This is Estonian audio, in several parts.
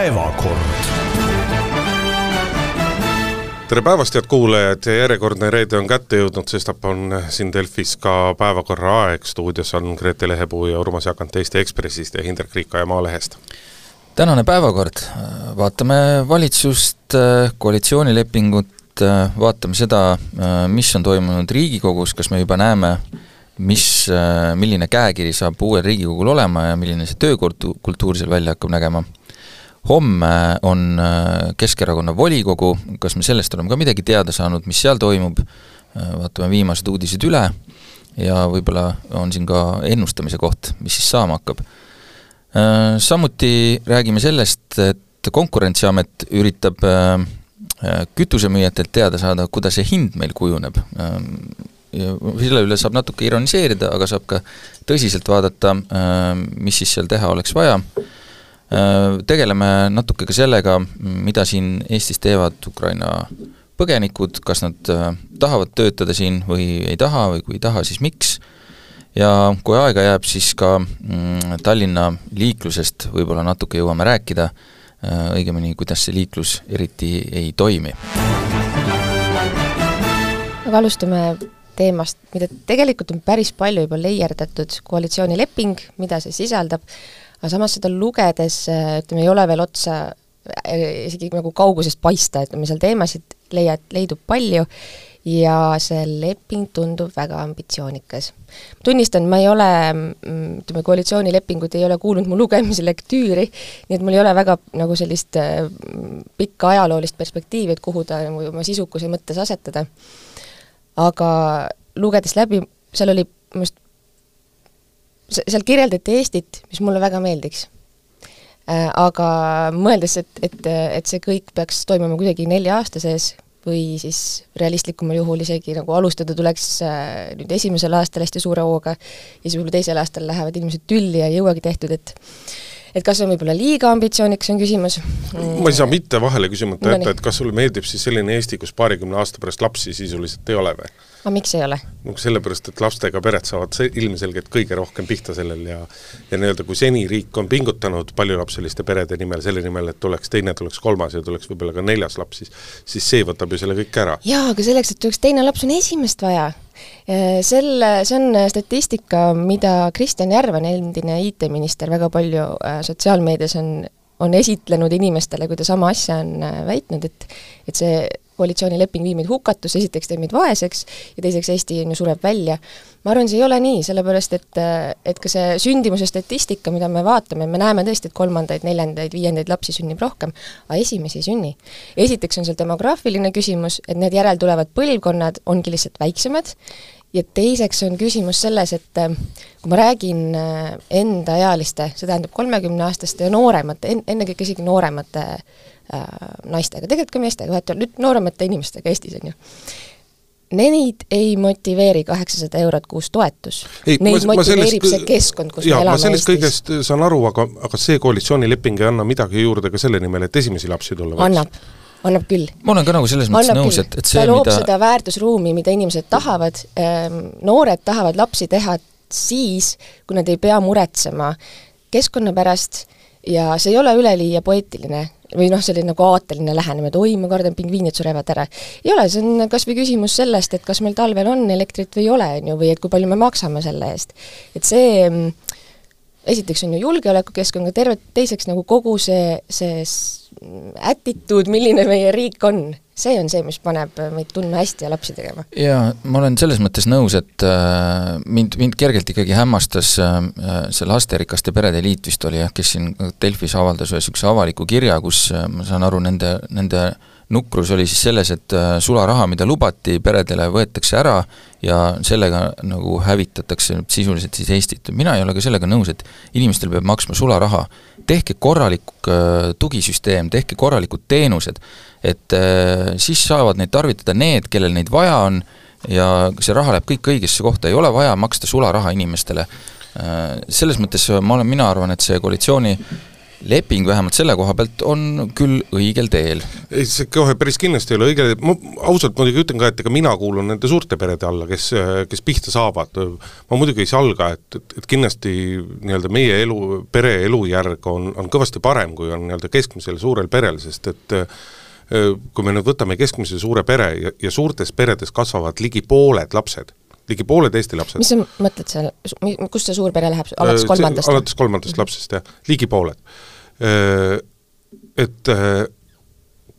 päevakord. Tere päevast, head kuulajad, järjekordne reede on kätte jõudnud, sestap on siin Delfis ka päevakorra aeg, stuudios on Grete Lehepuu ja Urmas Jakant Eesti Ekspressist ja Hindrek Riika ja Maalehest. tänane päevakord, vaatame valitsust, koalitsioonilepingut, vaatame seda, mis on toimunud Riigikogus, kas me juba näeme, mis, milline käekiri saab uuel Riigikogul olema ja milline see töökultuur seal välja hakkab nägema homme on äh, Keskerakonna volikogu, kas me sellest oleme ka midagi teada saanud, mis seal toimub, äh, vaatame viimased uudised üle ja võib-olla on siin ka ennustamise koht, mis siis saama hakkab. Äh, samuti räägime sellest, et Konkurentsiamet üritab kütusemüüjatelt teada saada, kuidas see hind meil kujuneb. ja selle üle saab natuke ironiseerida, aga saab ka tõsiselt vaadata, mis siis seal teha oleks vaja tegeleme natuke ka sellega, mida siin Eestis teevad Ukraina põgenikud, kas nad äh, tahavad töötada siin või ei taha või kui ei taha, siis miks, ja kui aega jääb, siis ka mm, Tallinna liiklusest võib-olla natuke jõuame rääkida, äh, õigemini, kuidas see liiklus eriti ei toimi. aga alustame teemast, mida tegelikult on päris palju juba leierdatud, koalitsioonileping, mida see sisaldab, aga samas seda lugedes ütleme, ei ole veel otsa äh, isegi nagu kaugusest paista, ütleme seal teemasid leiad, leidub palju ja see leping tundub väga ambitsioonikas. tunnistan, ma ei ole, mm, ütleme, koalitsioonilepingut ei ole kuulnud mu lugemise lektüüri, nii et mul ei ole väga nagu sellist äh, pikka ajaloolist perspektiivi, et kuhu ta nagu oma sisukuse mõttes asetada. aga lugedes läbi, seal oli minu arust seal kirjeldati Eestit, mis mulle väga meeldiks. Äh, aga mõeldes, et, et, et see kõik peaks toimuma kuidagi nelja aasta sees või siis realistlikumal juhul isegi nagu alustada tuleks äh, nüüd esimesel aastal hästi suure hooga ja siis võib-olla teisel aastal lähevad inimesed tülli ja ei jõuagi tehtud, et et kas on võib-olla liiga ambitsioonikas, on küsimus ma ei saa mitte vahele küsimata jätta, et kas sulle meeldib siis selline Eesti, kus paarikümne aasta pärast lapsi sisuliselt ei ole või? aga miks ei ole? no sellepärast, et lastega pered saavad see ilmselgelt kõige rohkem pihta sellel ja ja nii-öelda kui seni riik on pingutanud paljulapseliste perede nimel, selle nimel, et tuleks teine, tuleks kolmas ja tuleks võib-olla ka neljas laps, siis siis see võtab ju selle kõik ära. jaa, aga selleks, et tuleks teine laps, on esimest vaja. Selle, see on statistika, mida Kristjan Järvan, endine IT-minister, väga palju äh, sotsiaalmeedias on on esitlenud inimestele, kui ta sama asja on äh, väitnud, et et see koalitsioonileping viib meid hukatusse, esiteks teeb meid vaeseks ja teiseks Eesti on ju, sureb välja. ma arvan, see ei ole nii, sellepärast et, et ka see sündimuse statistika, mida me vaatame, me näeme tõesti, et kolmandaid, neljandaid, viiendaid lapsi sünnib rohkem, aga esimesi ei sünni. esiteks on seal demograafiline küsimus, et need järeltulevad põlvkonnad ongi lihtsalt väiksemad ja teiseks on küsimus selles, et kui ma räägin endaealiste, see tähendab kolmekümneaastaste ja nooremate, ennekõike isegi nooremate äh, naistega, tegelikult ka meestega, vahet ei ole, nüüd nooremate inimestega Eestis, on ju. Neid ei motiveeri kaheksasada eurot kuus toetus. Neid ma, motiveerib ma sellest, see keskkond, kus jaa, me elame ma sellest Eestis. kõigest saan aru, aga, aga see koalitsioonileping ei anna midagi juurde ka selle nimel, et esimesi lapsi tulla võiks? annab annab küll. ma olen ka nagu selles mõttes annab nõus, et, et see, ta loob mida... seda väärtusruumi, mida inimesed tahavad, ehm, noored tahavad lapsi teha siis, kui nad ei pea muretsema keskkonna pärast ja see ei ole üleliia poeetiline või noh, selline nagu aateline lähenemine, et oi, ma kardan, pingviinid surevad ära. ei ole, see on kas või küsimus sellest, et kas meil talvel on elektrit või ei ole, on ju, või et kui palju me maksame selle eest. et see esiteks on ju julgeolekukeskkond, aga terve, teiseks nagu kogu see, see attitude, milline meie riik on, see on see, mis paneb meid tundma hästi ja lapsi tegema. jaa, ma olen selles mõttes nõus, et äh, mind, mind kergelt ikkagi hämmastas äh, see Lasterikaste Perede Liit vist oli jah, kes siin Delfis avaldas ühe niisuguse avaliku kirja, kus äh, ma saan aru, nende, nende nukrus oli siis selles, et äh, sularaha, mida lubati peredele, võetakse ära ja sellega nagu hävitatakse sisuliselt siis Eestit. mina ei ole ka sellega nõus, et inimestel peab maksma sularaha. tehke korralik äh, tugisüsteem, tehke korralikud teenused, et äh, siis saavad neid tarvitada need, kellel neid vaja on ja see raha läheb kõik õigesse kohta, ei ole vaja maksta sularaha inimestele. Selles mõttes ma olen, mina arvan, et see koalitsiooni leping vähemalt selle koha pealt on küll õigel teel. ei, see kohe päris kindlasti ei ole õige, ma ausalt muidugi ütlen ka, et ega mina kuulun nende suurte perede alla, kes, kes pihta saavad. ma muidugi ei salga, et, et, et kindlasti nii-öelda meie elu, pere elujärg on, on kõvasti parem, kui on nii-öelda keskmisel suurel perel, sest et kui me nüüd võtame keskmise suure pere ja, ja suurtes peredes kasvavad ligi pooled lapsed ligi pooled Eesti lapsed. mis sa mõtled seal, kust see suurpere läheb, alates kolmandast? alates kolmandast lapsest, jah, ligi pooled. Et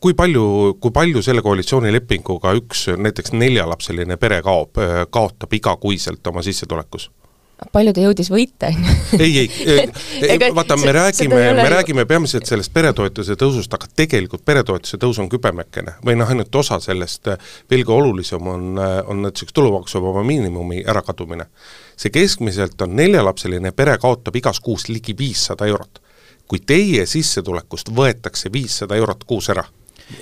kui palju, kui palju selle koalitsioonilepinguga üks näiteks neljalapseline pere kaob, kaotab igakuiselt oma sissetulekus? Palju ta jõudis võita, on ju. ei, ei, vaata, me räägime, me räägime peamiselt sellest peretoetuse tõusust, aga tegelikult peretoetuse tõus on kübemekene või noh, ainult osa sellest, veelgi olulisem on, on näiteks tulumaksuvaba miinimumi ärakadumine. see keskmiselt on neljalapseline pere kaotab igas kuus ligi viissada eurot. kui teie sissetulekust võetakse viissada eurot kuus ära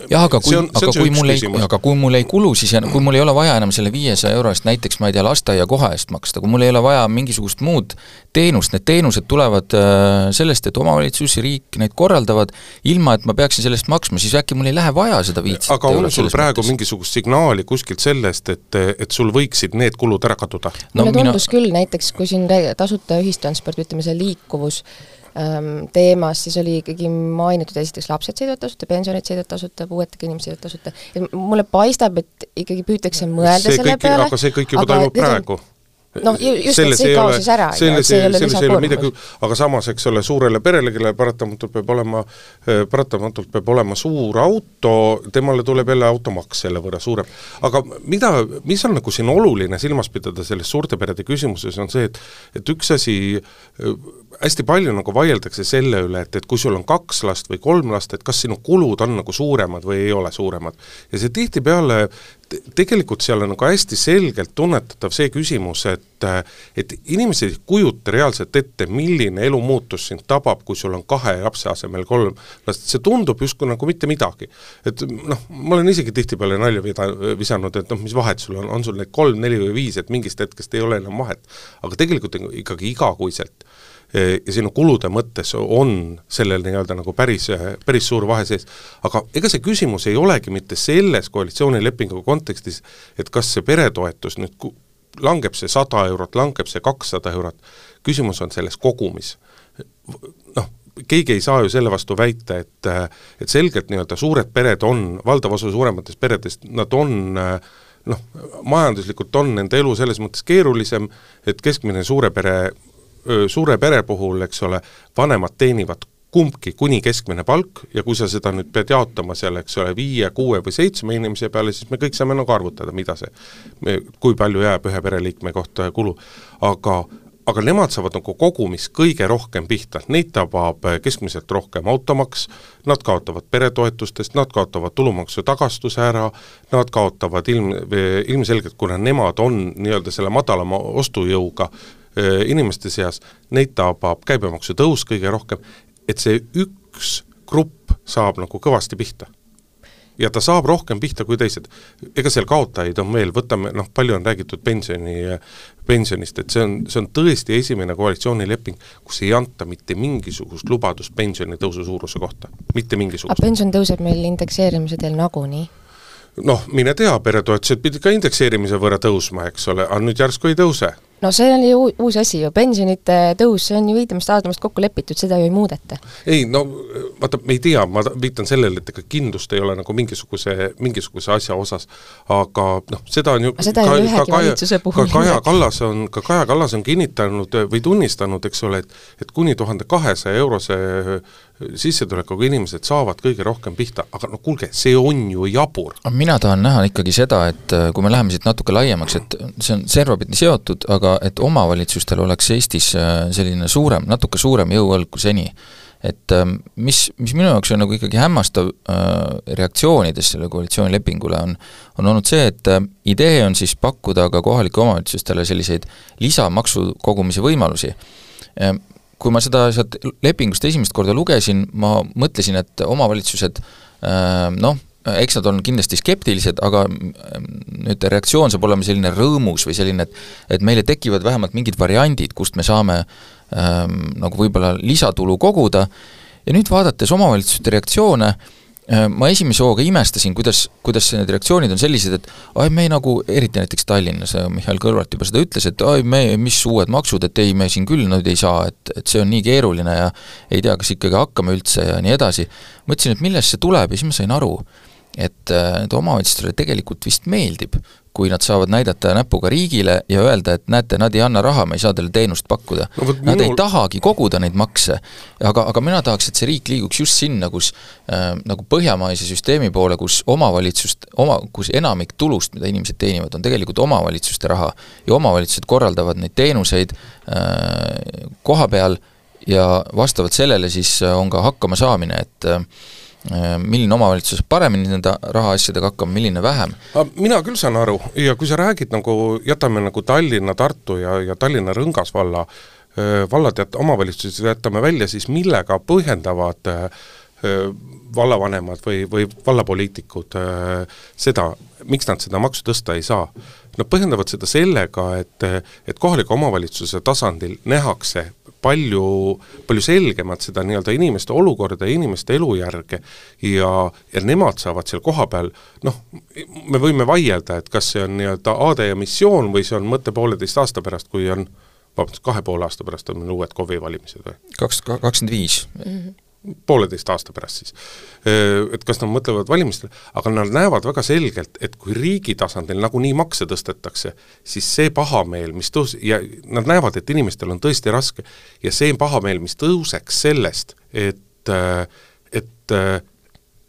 jah, aga kui, aga kui mul ei, aga kui mul ei kulu, siis kui mul ei ole vaja enam selle viiesaja euro eest näiteks ma ei tea, lasteaiakoha eest maksta, kui mul ei ole vaja mingisugust muud teenust, need teenused tulevad äh, sellest, et omavalitsus ja riik neid korraldavad, ilma et ma peaksin selle eest maksma, siis äkki mul ei lähe vaja seda viitset aga on sul praegu mõttes? mingisugust signaali kuskilt sellest, et, et sul võiksid need kulud ära kaduda? no mulle tundus mina... küll, näiteks kui siin tasuta ühistransport, ütleme see liikuvus, teemas, siis oli ikkagi mainitud esiteks lapsed sõidavad tasuta, pensionid sõidavad tasuta, puuetega inimesed sõidavad tasuta, et mulle paistab, et ikkagi püütakse mõelda see selle kõik, peale aga see kõik juba toimub praegu noh, just, et see kaob siis ära, selle, see ei ole lisakoormus. aga samas, eks ole, suurele perele, kellel paratamatult peab olema, paratamatult peab olema suur auto, temale tuleb jälle automaks selle võrra suurem. aga mida, mis on nagu siin oluline silmas pidada selles suurte perede küsimuses, on see, et et üks asi, hästi palju nagu vaieldakse selle üle, et, et kui sul on kaks last või kolm last, et kas sinu kulud on nagu suuremad või ei ole suuremad. ja see tihtipeale tegelikult seal on nagu hästi selgelt tunnetatav see küsimus, et et inimesed ei kujuta reaalselt ette, milline elumuutus sind tabab, kui sul on kahe lapse asemel kolm last, see tundub justkui nagu mitte midagi. et noh, ma olen isegi tihtipeale nalja vida-, visanud, et noh, mis vahet sul on, on sul neid kolm, neli või viis, et mingist hetkest ei ole enam vahet. aga tegelikult ikkagi igakuiselt ja sinu kulude mõttes on sellel nii-öelda nagu päris, päris suur vahe sees. aga ega see küsimus ei olegi mitte selles koalitsioonilepingu kontekstis, et kas see peretoetus nüüd langeb see sada eurot, langeb see kakssada eurot, küsimus on selles kogumis. noh, keegi ei saa ju selle vastu väita, et et selgelt nii-öelda suured pered on, valdav osa suurematest peredest, nad on noh, majanduslikult on nende elu selles mõttes keerulisem, et keskmine suure pere suure pere puhul, eks ole, vanemad teenivad kumbki kuni keskmine palk ja kui sa seda nüüd pead jaotama seal, eks ole, viie, kuue või seitsme inimese peale, siis me kõik saame nagu arvutada, mida see, kui palju jääb ühe pereliikme kohta kulu. aga, aga nemad saavad nagu kogumis kõige rohkem pihta, neid tabab keskmiselt rohkem automaks, nad kaotavad peretoetustest, nad kaotavad tulumaksu tagastuse ära, nad kaotavad ilm, ilmselgelt, kuna nemad on nii-öelda selle madalama ostujõuga, Äh, inimeste seas, neid tabab käibemaksu tõus kõige rohkem, et see üks grupp saab nagu kõvasti pihta. ja ta saab rohkem pihta kui teised. ega seal kaotajaid on veel, võtame noh, palju on räägitud pensioni, pensionist, et see on, see on tõesti esimene koalitsioonileping, kus ei anta mitte mingisugust lubadust pensionitõusu suuruse kohta, mitte mingisugust. aga pension tõuseb meil indekseerimise teel nagunii? noh, mine tea, peretoetused pidid ka indekseerimise võrra tõusma, eks ole, aga nüüd järsku ei tõuse no see on ju uus asi ju, pensionite tõus, see on ju viitamist aadamast kokku lepitud, seda ju ei muudeta. ei no vaata, me ei tea, ma viitan sellele, et ega kindlust ei ole nagu mingisuguse, mingisuguse asja osas, aga noh, seda on ju aga seda ei ole ühegi valitsuse puhul ka Kaja Kallas on, ka Kaja Kallas on kinnitanud või tunnistanud, eks ole, et et kuni tuhande kahesaja eurose sissetulekuga inimesed saavad kõige rohkem pihta, aga no kuulge, see on ju jabur. mina tahan näha ikkagi seda, et äh, kui me läheme siit natuke laiemaks, et see on servapidi seotud, aga et omavalitsustel oleks Eestis äh, selline suurem, natuke suurem jõuõlg kui seni. et ähm, mis, mis minu jaoks on nagu ikkagi hämmastav äh, reaktsioonides sellele koalitsioonilepingule, on on olnud see, et idee on siis pakkuda ka kohalikele omavalitsustele selliseid lisamaksu kogumise võimalusi kui ma seda sealt lepingust esimest korda lugesin, ma mõtlesin, et omavalitsused äh, noh, eks nad on kindlasti skeptilised, aga äh, nüüd reaktsioon saab olema selline rõõmus või selline, et et meile tekivad vähemalt mingid variandid, kust me saame ähm, nagu võib-olla lisatulu koguda. Ja nüüd vaadates omavalitsuste reaktsioone, Äh, ma esimese hooga imestasin, kuidas, kuidas need reaktsioonid on sellised, et ai, me ei nagu, eriti näiteks Tallinnas, äh, Mihhail Kõlvart juba seda ütles, et ai, me, mis uued maksud, et ei, me siin küll nüüd ei saa, et, et see on nii keeruline ja ei tea, kas ikkagi hakkame üldse ja nii edasi. mõtlesin, et millest see tuleb ja siis ma sain aru, et äh, et omavalitsustele tegelikult vist meeldib, kui nad saavad näidata näpuga riigile ja öelda, et näete, nad ei anna raha, me ei saa teile teenust pakkuda no,. Nad minul... ei tahagi koguda neid makse, aga, aga mina tahaks, et see riik liiguks just sinna, kus äh, nagu põhjamaise süsteemi poole, kus omavalitsust, oma, kus enamik tulust, mida inimesed teenivad, on tegelikult omavalitsuste raha ja omavalitsused korraldavad neid teenuseid äh, koha peal ja vastavalt sellele siis on ka hakkamasaamine, et äh, Äh, milline omavalitsus paremini nende rahaasjadega hakkama, milline vähem? mina küll saan aru ja kui sa räägid nagu, jätame nagu Tallinna, Tartu ja, ja Tallinna Rõngas valla, äh, vallad ja omavalitsused jätame välja, siis millega põhjendavad äh, vallavanemad või, või vallapoliitikud seda, miks nad seda maksu tõsta ei saa? Nad põhjendavad seda sellega, et, et kohaliku omavalitsuse tasandil nähakse palju, palju selgemalt seda nii-öelda inimeste olukorda ja inimeste elujärge. Ja, ja nemad saavad seal kohapeal noh, me võime vaielda, et kas see on nii-öelda aade ja missioon või see on mõte pooleteist aasta pärast, kui on vabandust, kahe poole aasta pärast on meil uued KOV-i valimised või? kaks, kakskümmend viis. Mhm pooleteist aasta pärast siis. Et kas nad mõtlevad valimistele, aga nad näevad väga selgelt, et kui riigi tasandil nagunii makse tõstetakse, siis see pahameel, mis tõus- ja nad näevad, et inimestel on tõesti raske ja see pahameel, mis tõuseks sellest, et, et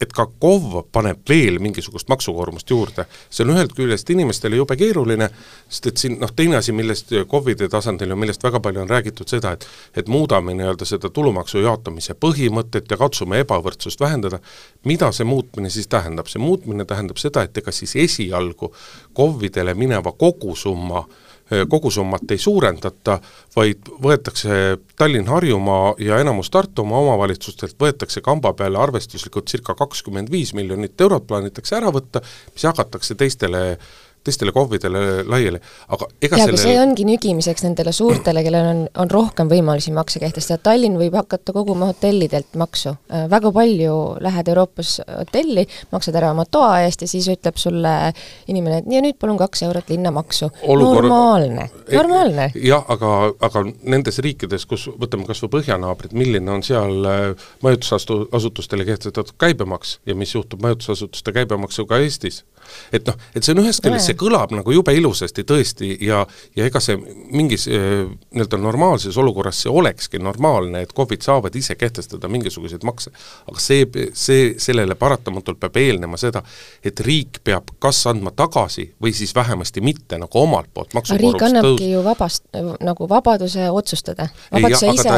et ka KOV paneb veel mingisugust maksukoormust juurde, see on ühelt küljest inimestele jube keeruline, sest et siin noh, teine asi, millest KOV-ide tasandil ja millest väga palju on räägitud seda, et et muudame nii-öelda seda tulumaksu jaotamise põhimõtet ja katsume ebavõrdsust vähendada, mida see muutmine siis tähendab, see muutmine tähendab seda, et ega siis esialgu KOV-idele mineva kogusumma äh, kogusummat ei suurendata, vaid võetakse Tallinn-Harjumaa ja enamus Tartumaa omavalitsustelt võetakse kamba peale arvestuslikult circa kakskümmend viis miljonit eurot, plaanitakse ära võtta, mis jagatakse teistele teistele KOV-idele laiali, aga ega jaa, aga see ongi nügimiseks nendele suurtele, kellel on, on rohkem võimalusi makse kehtestada, Tallinn võib hakata koguma hotellidelt maksu. Äh, väga palju lähed Euroopas hotelli, maksad ära oma toa eest ja siis ütleb sulle inimene, et ja nüüd palun kaks eurot linnamaksu. normaalne, normaalne. jah, aga, aga nendes riikides, kus võtame kas või põhjanaabrid, milline on seal äh, majutusasutustele kehtestatud käibemaks ja mis juhtub majutusasutuste käibemaksuga Eestis et noh, et see on ühest küljest, see kõlab nagu jube ilusasti tõesti ja ja ega see mingis äh, nii-öelda normaalses olukorras see olekski normaalne, et KOV-id saavad ise kehtestada mingisuguseid makse. aga see, see, sellele paratamatult peab eelnema seda, et riik peab kas andma tagasi või siis vähemasti mitte nagu omalt poolt riik annabki tõus... ju vabast, nagu vabaduse otsustada, vabaduse ise,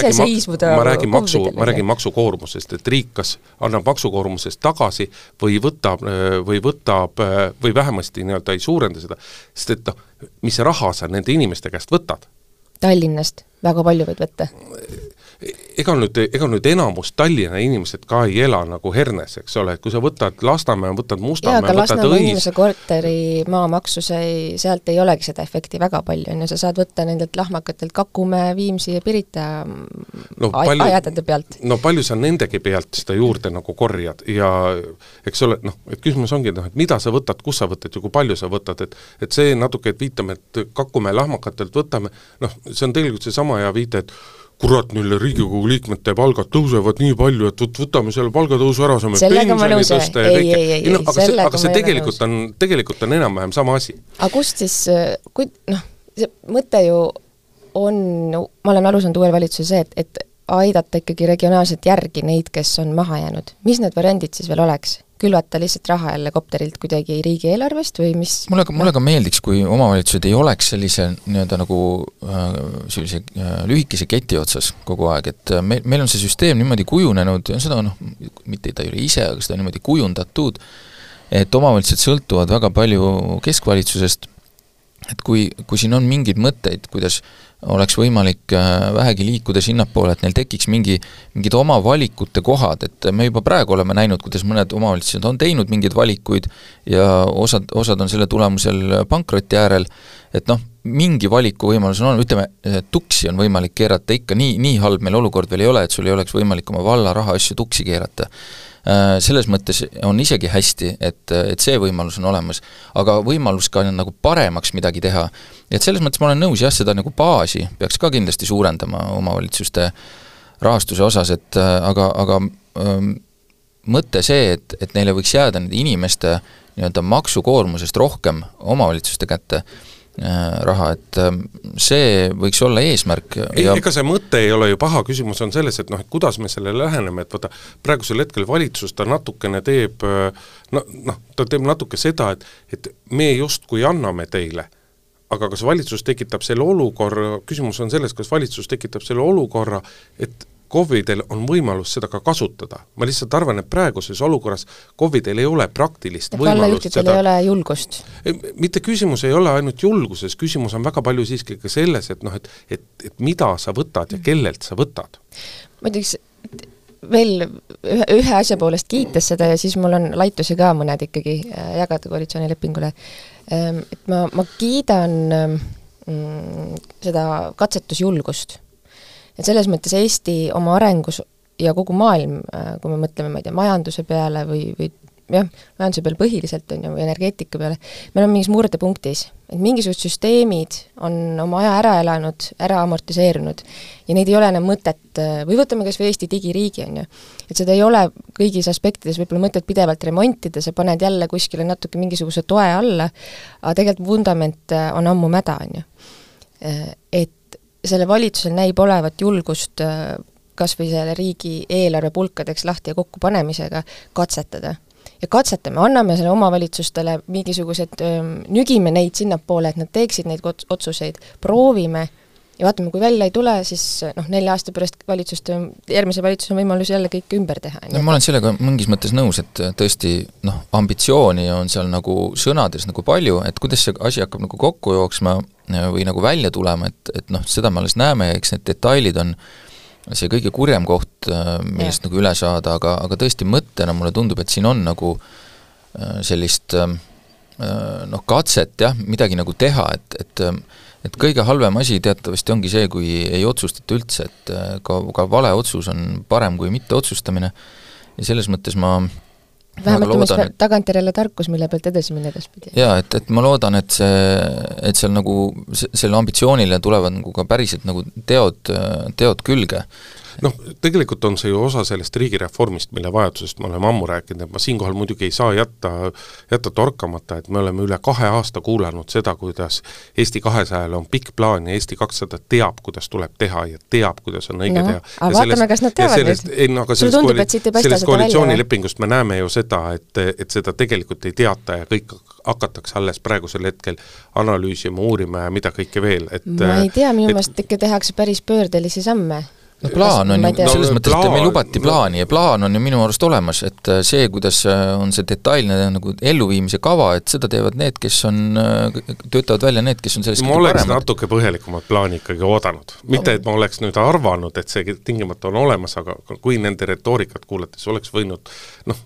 iseseisvuda ma räägin maksu, ma räägin maksukoormusest, et riik kas annab maksukoormusest tagasi või võtab, või võtab võtab või vähemasti nii-öelda ei suurenda seda, sest et noh, mis raha sa nende inimeste käest võtad? Tallinnast väga palju võid võtta ega nüüd, ega nüüd enamus Tallinna inimesed ka ei ela nagu hernes, eks ole, et kui sa võtad Lasnamäe, võtad Mustamäe, võtad Lasnamäe Õis... inimese korteri maamaksu, see ei, sealt ei olegi seda efekti väga palju, on ju, sa saad võtta nendelt lahmakatelt Kakumäe, Viimsi ja Pirita no, palju, ajadade pealt. no palju sa nendegi pealt seda juurde nagu korjad ja eks ole, noh, et küsimus ongi noh, et mida sa võtad, kus sa võtad ja kui palju sa võtad, et et see natuke, et viitame, et Kakumäe lahmakatelt võtame, noh, see on tegelikult seesama ja viide, et kurat, neil Riigikogu liikmete palgad tõusevad nii palju, et vot võtame selle palgatõusu ära, saame pensioni tõsta ja kõike, ei noh, aga see, aga see tegelikult on, tegelikult on enam-vähem sama asi. aga kust siis, kui noh, see mõte ju on, ma olen aru saanud uuel valitsusel see, et, et aidata ikkagi regionaalselt järgi neid, kes on maha jäänud. mis need variandid siis veel oleks? Külvata lihtsalt raha jälle kopterilt kuidagi riigieelarvest või mis? Mulle ka, mulle ka meeldiks, kui omavalitsused ei oleks sellise nii-öelda nagu äh, sellise äh, lühikese keti otsas kogu aeg, et äh, meil, meil on see süsteem niimoodi kujunenud, seda noh, mitte ta ei ole ise, aga seda on niimoodi kujundatud, et omavalitsused sõltuvad väga palju keskvalitsusest, et kui, kui siin on mingeid mõtteid, kuidas oleks võimalik äh, vähegi liikuda sinnapoole, et neil tekiks mingi, mingid oma valikute kohad, et me juba praegu oleme näinud, kuidas mõned omavalitsused on teinud mingeid valikuid ja osad, osad on selle tulemusel pankroti äärel, et noh, mingi valikuvõimalus on, ütleme, tuksi on võimalik keerata ikka, nii, nii halb meil olukord veel ei ole, et sul ei oleks võimalik oma valla rahaasju tuksi keerata. Äh, selles mõttes on isegi hästi, et, et see võimalus on olemas, aga võimalus ka nagu paremaks midagi teha, et selles mõttes ma olen nõus jah, seda nagu baasi peaks ka kindlasti suurendama omavalitsuste rahastuse osas, et aga, aga ähm, mõte see, et, et neile võiks jääda nende inimeste nii-öelda maksukoormusest rohkem omavalitsuste kätte äh, raha, et äh, see võiks olla eesmärk ei ja... ega see mõte ei ole ju paha, küsimus on selles, et noh, et kuidas me sellele läheneme, et vaata, praegusel hetkel valitsus, ta natukene teeb no, noh, ta teeb natuke seda, et, et me justkui anname teile aga kas valitsus tekitab selle olukorra, küsimus on selles, kas valitsus tekitab selle olukorra, et KOV-idel on võimalus seda ka kasutada. ma lihtsalt arvan, et praeguses olukorras KOV-idel ei ole praktilist et võimalust seda ei ole julgust? mitte küsimus ei ole ainult julguses, küsimus on väga palju siiski ka selles, et noh, et et, et mida sa võtad ja kellelt sa võtad. ma ütleks, veel ühe, ühe asja poolest kiites seda ja siis mul on laitusi ka mõned ikkagi äh, jagada koalitsioonilepingule, ähm, et ma, ma kiidan mm, seda katsetusjulgust et selles mõttes Eesti oma arengus ja kogu maailm, äh, kui me mõtleme, ma ei tea, majanduse peale või, või jah, majanduse peale põhiliselt, on ju, või energeetika peale, me oleme mingis murdepunktis. et mingisugused süsteemid on oma aja ära elanud, ära amortiseerunud ja neid ei ole enam mõtet, äh, või võtame kas või Eesti digiriigi, on ju, et seda ei ole kõigis aspektides võib-olla mõtet pidevalt remontida, sa paned jälle kuskile natuke mingisuguse toe alla, aga tegelikult vundament äh, on ammu mäda, on ju. Et sellel valitsusel näib olevat julgust äh, kas või selle riigieelarve pulkadeks lahti ja kokkupanemisega katsetada. ja katsetame, anname selle omavalitsustele mingisugused, ähm, nügime neid sinnapoole, et nad teeksid neid otsuseid, proovime ja vaatame, kui välja ei tule, siis noh, nelja aasta pärast valitsust, järgmisel valitsusel on võimalus jälle kõik ümber teha. no ma olen sellega mingis mõttes nõus, et tõesti noh, ambitsiooni on seal nagu sõnades nagu palju, et kuidas see asi hakkab nagu kokku jooksma, või nagu välja tulema, et, et noh, seda me alles näeme ja eks need detailid on see kõige kurjem koht, äh, millest ja. nagu üle saada, aga, aga tõesti mõttena mulle tundub, et siin on nagu äh, sellist äh, noh, katset jah, midagi nagu teha, et, et et kõige halvem asi teatavasti ongi see, kui ei otsustata üldse, et ka, ka vale otsus on parem kui mitteotsustamine ja selles mõttes ma vähemalt umbes et... tagantjärele tarkus, mille pealt edasi minna edaspidi. jaa, et, et ma loodan, et see, et seal nagu, selle ambitsioonile tulevad nagu ka päriselt nagu teod, teod külge noh, tegelikult on see ju osa sellest riigireformist, mille vajadusest me oleme ammu rääkinud, et ma siinkohal muidugi ei saa jätta, jätta torkamata, et me oleme üle kahe aasta kuulanud seda, kuidas Eesti kahesajal on pikk plaan ja Eesti kakssada teab, kuidas tuleb teha ja teab, kuidas on õige no, teha. aga vaatame, sellest, kas nad teavad nüüd. ei no aga sellest, tundub, kooli, sellest koalitsioonilepingust me näeme ju seda, et, et seda tegelikult ei teata ja kõik hakatakse alles praegusel hetkel analüüsima, uurima ja mida kõike veel, et ma ei tea, minu meelest ikka tehakse päris pöördelisi samme no plaan on ju, selles mõttes, et meil lubati plaani ja plaan on ju minu arust olemas, et äh, see, kuidas äh, on see detailne nagu elluviimise kava, et seda teevad need, kes on, äh, töötavad välja need, kes on sellest ma oleks paremad. natuke põhjalikumat plaani ikkagi oodanud. mitte, et ma oleks nüüd arvanud, et see tingimata on olemas, aga kui nende retoorikat kuulates oleks võinud noh,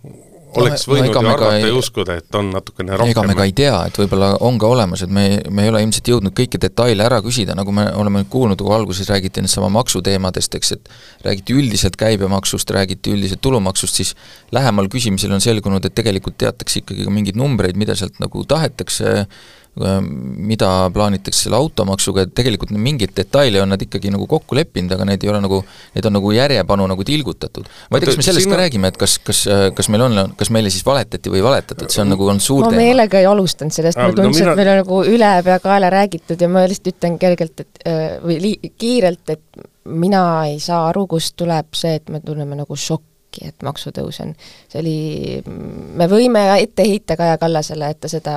oleks võinud no, ju arvata ja uskuda, et on natukene rohkem. ega me ka ei tea, et võib-olla on ka olemas, et me, me ei ole ilmselt jõudnud kõiki detaile ära küsida, nagu me oleme kuulnud, kui alguses räägiti needsamma maksuteemadest, eks, et räägiti üldiselt käibemaksust, räägiti üldiselt tulumaksust, siis lähemal küsimisel on selgunud, et tegelikult teatakse ikkagi ka mingeid numbreid, mida sealt nagu tahetakse mida plaanitakse selle automaksuga, et tegelikult mingeid detaile on nad ikkagi nagu kokku leppinud, aga need ei ole nagu, need on nagu järjepanu nagu tilgutatud. ma ei tea, kas me sellest ka räägime, et kas, kas, kas meil on, kas meile siis valetati või ei valetatud, see on nagu, on suur ma teema. ma meelega ei alustanud sellest, mulle tundus no,, mina... et meil on nagu ülepeakaela räägitud ja ma lihtsalt ütlen kergelt, et äh, või li-, kiirelt, et mina ei saa aru, kust tuleb see, et me tunneme nagu šokki, et maksutõus on. see oli, me võime ette heita Kaja Kallasele, et ta seda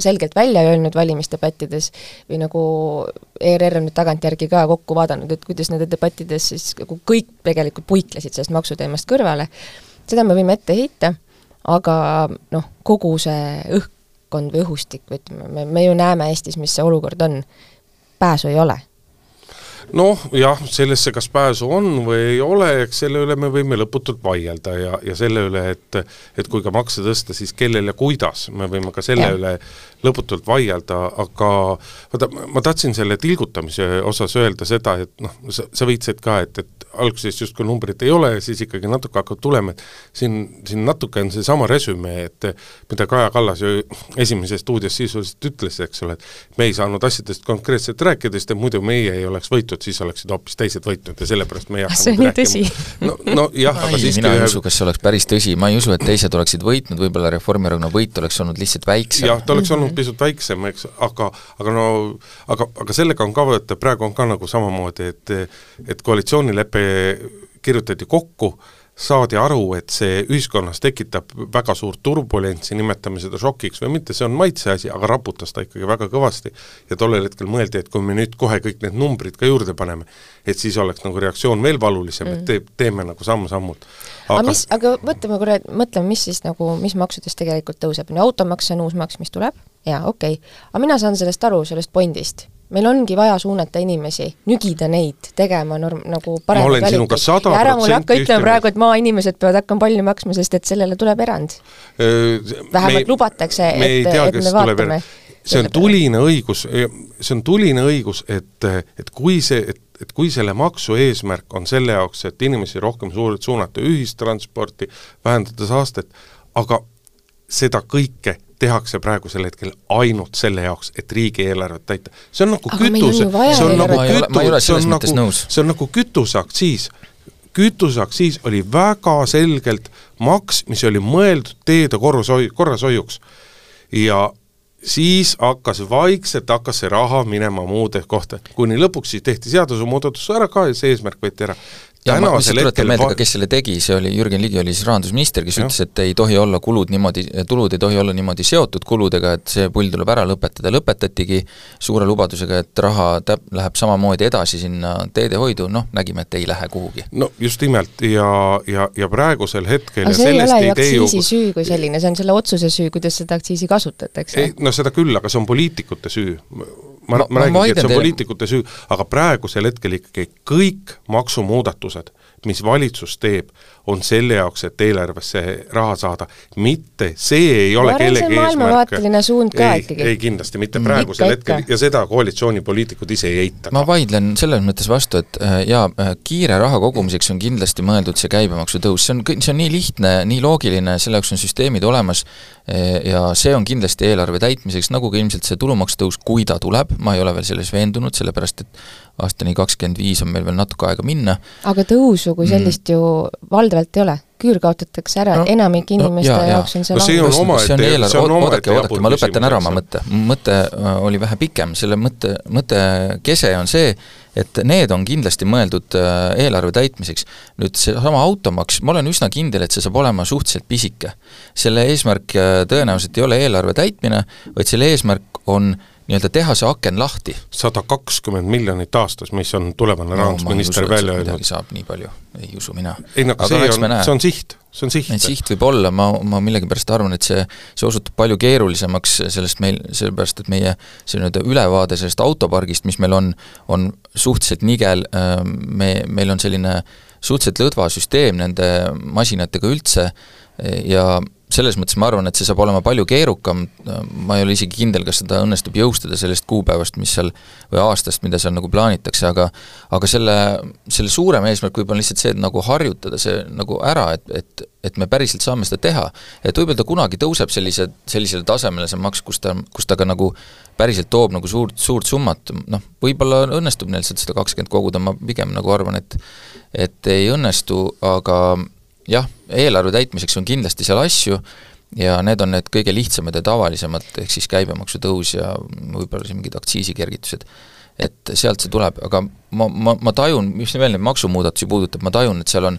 selgelt välja öelnud valimisdebattides või nagu ERR on nüüd tagantjärgi ka kokku vaadanud, et kuidas nende debattides siis nagu kõik tegelikult puiklesid sellest maksuteemast kõrvale, seda me võime ette heita, aga noh, kogu see õhkkond või õhustik või ütleme, me, me ju näeme Eestis, mis see olukord on, pääsu ei ole noh, jah, sellesse kas pääsu on või ei ole, eks selle üle me võime lõputult vaielda ja, ja selle üle, et et kui ka makse tõsta, siis kellel ja kuidas, me võime ka selle ja. üle lõputult vaielda, aga vaata, ma tahtsin selle tilgutamise osas öelda seda, et noh, sa, sa viitasid ka, et, et alguses justkui numbrit ei ole ja siis ikkagi natuke hakkab tulema, et siin, siin natuke on seesama resümee, et mida Kaja Kallas ju esimeses stuudios sisuliselt ütles, eks ole, et me ei saanud asjadest konkreetselt rääkida, sest et muidu meie ei oleks võitnud, siis oleksid hoopis teised võitnud ja sellepärast me ei hakanud see on nii tõsi? no, no jah, aga siiski mina ei usu, kas see oleks päris tõsi, ma ei usu, et teised oleksid võitnud, võib-olla Reformierakonna võit oleks olnud lihtsalt väiksem. jah, ta oleks olnud olnud pisut väiksem, eks, aga, aga no aga, aga sellega on ka, vaata praegu on ka nagu samamoodi, et et koalitsioonilepe kirjutati kokku, saadi aru, et see ühiskonnas tekitab väga suurt turbulentsi, nimetame seda šokiks või mitte, see on maitse asi, aga raputas ta ikkagi väga kõvasti. ja tollel hetkel mõeldi, et kui me nüüd kohe kõik need numbrid ka juurde paneme, et siis oleks nagu reaktsioon veel valulisem mm., et te, teeme nagu samm-sammult. aga mis, aga mõtleme korra, mõtleme, mis siis nagu, mis maksudest tegelikult tõuseb, ju automaks on uus maks, mis tuleb, jaa, okei okay., aga mina saan sellest aru, sellest fondist meil ongi vaja suunata inimesi, nügida neid tegema norm-, nagu paremat valikuid. ja ära mulle hakka ütlema praegu, et maainimesed peavad hakkama palju maksma, sest et sellele tuleb erand. vähemalt me, lubatakse, et, et me vaatame. see on tuline õigus, see on tuline õigus, et, et kui see, et et kui selle maksu eesmärk on selle jaoks, et inimesi rohkem suur-, suunata ühistransporti, vähendada saastet, aga seda kõike tehakse praegusel hetkel ainult selle jaoks, et riigieelarvet täita. see on nagu kütuse, see on nagu kütu-, see on nagu, see on nagu kütuseaktsiis. kütuseaktsiis oli väga selgelt maks, mis oli mõeldud teede korrashoiu, korrashoiuks. ja siis hakkas vaikselt, hakkas see raha minema muude kohta, kuni lõpuks siis tehti seadusemuudatus ära ka ja see eesmärk võeti ära ja ma lihtsalt tuletan meelde ka, kes selle tegi, see oli Jürgen Ligi oli siis rahandusminister, kes ja. ütles, et ei tohi olla kulud niimoodi, tulud ei tohi olla niimoodi seotud kuludega, et see pull tuleb ära lõpetada, lõpetatigi suure lubadusega, et raha täp-, läheb samamoodi edasi sinna teedehoidu, noh, nägime, et ei lähe kuhugi. no just nimelt ja, ja, ja praegusel hetkel aga see ei ole ju aktsiisi ju... süü kui selline, see on selle otsuse süü, kuidas seda aktsiisi kasutatakse. no seda küll, aga see on poliitikute süü ma, ma, ma räägingi, et see on poliitikute süü, aga praegusel hetkel ikkagi kõik maksumuudatused, mis valitsus teeb, on selle jaoks, et eelarvesse raha saada, mitte see ei ole kellegi eesmärk. suund ka ei, ikkagi. ei kindlasti mitte mm. praegusel hetkel ikka. ja seda koalitsioonipoliitikud ise ei eita. ma vaidlen selles mõttes vastu, et äh, jaa, äh, kiire raha kogumiseks on kindlasti mõeldud see käibemaksu tõus, see on, see on nii lihtne, nii loogiline, selle jaoks on süsteemid olemas äh, ja see on kindlasti eelarve täitmiseks, nagu ka ilmselt see tulumaksu tõus, kui ta tuleb, ma ei ole veel selles veendunud, sellepärast et aastani kakskümmend viis on meil veel natuke aega minna. aga tõusu kui sellist mm. ju valdavalt ei ole, küür kaotatakse ära no,, enamik inimeste no, ja, jaoks on see no, see on oma see on eelarve, oodake, oodake, ma lõpetan ära oma mõtte. mõte äh, oli vähe pikem, selle mõtte, mõtte kese on see, et need on kindlasti mõeldud äh, eelarve täitmiseks. nüüd seesama automaks, ma olen üsna kindel, et see saab olema suhteliselt pisike. selle eesmärk äh, tõenäoliselt ei ole eelarve täitmine, vaid selle eesmärk on äh, nii-öelda teha see aken lahti. sada kakskümmend miljonit aastas, mis on tulevane no, rahandusminister välja öelnud. saab nii palju, ei usu mina. ei no aga see on, see on siht, see on siht. siht võib olla, ma, ma millegipärast arvan, et see, see osutub palju keerulisemaks sellest meil, sellepärast et meie see nii-öelda ülevaade sellest autopargist, mis meil on, on suhteliselt nigel, me, meil on selline suhteliselt lõdva süsteem nende masinatega üldse ja selles mõttes ma arvan, et see saab olema palju keerukam, ma ei ole isegi kindel, kas seda õnnestub jõustada sellest kuupäevast, mis seal, või aastast, mida seal nagu plaanitakse, aga aga selle, selle suurem eesmärk võib-olla lihtsalt see, et nagu harjutada see nagu ära, et, et et me päriselt saame seda teha. et võib-olla ta kunagi tõuseb sellise, sellisele tasemele, see maks, kus ta, kus ta ka nagu päriselt toob nagu suurt, suurt summat, noh, võib-olla õnnestub neil seda kakskümmend koguda, ma pigem nagu arvan, et et ei õnnestu, aga jah, eelarve täitmiseks on kindlasti seal asju ja need on need kõige lihtsamad ja tavalisemad, ehk siis käibemaksu tõus ja võib-olla siin mingid aktsiisikergitused. et sealt see tuleb, aga ma, ma, ma tajun, mis veel neid maksumuudatusi puudutab, ma tajun, et seal on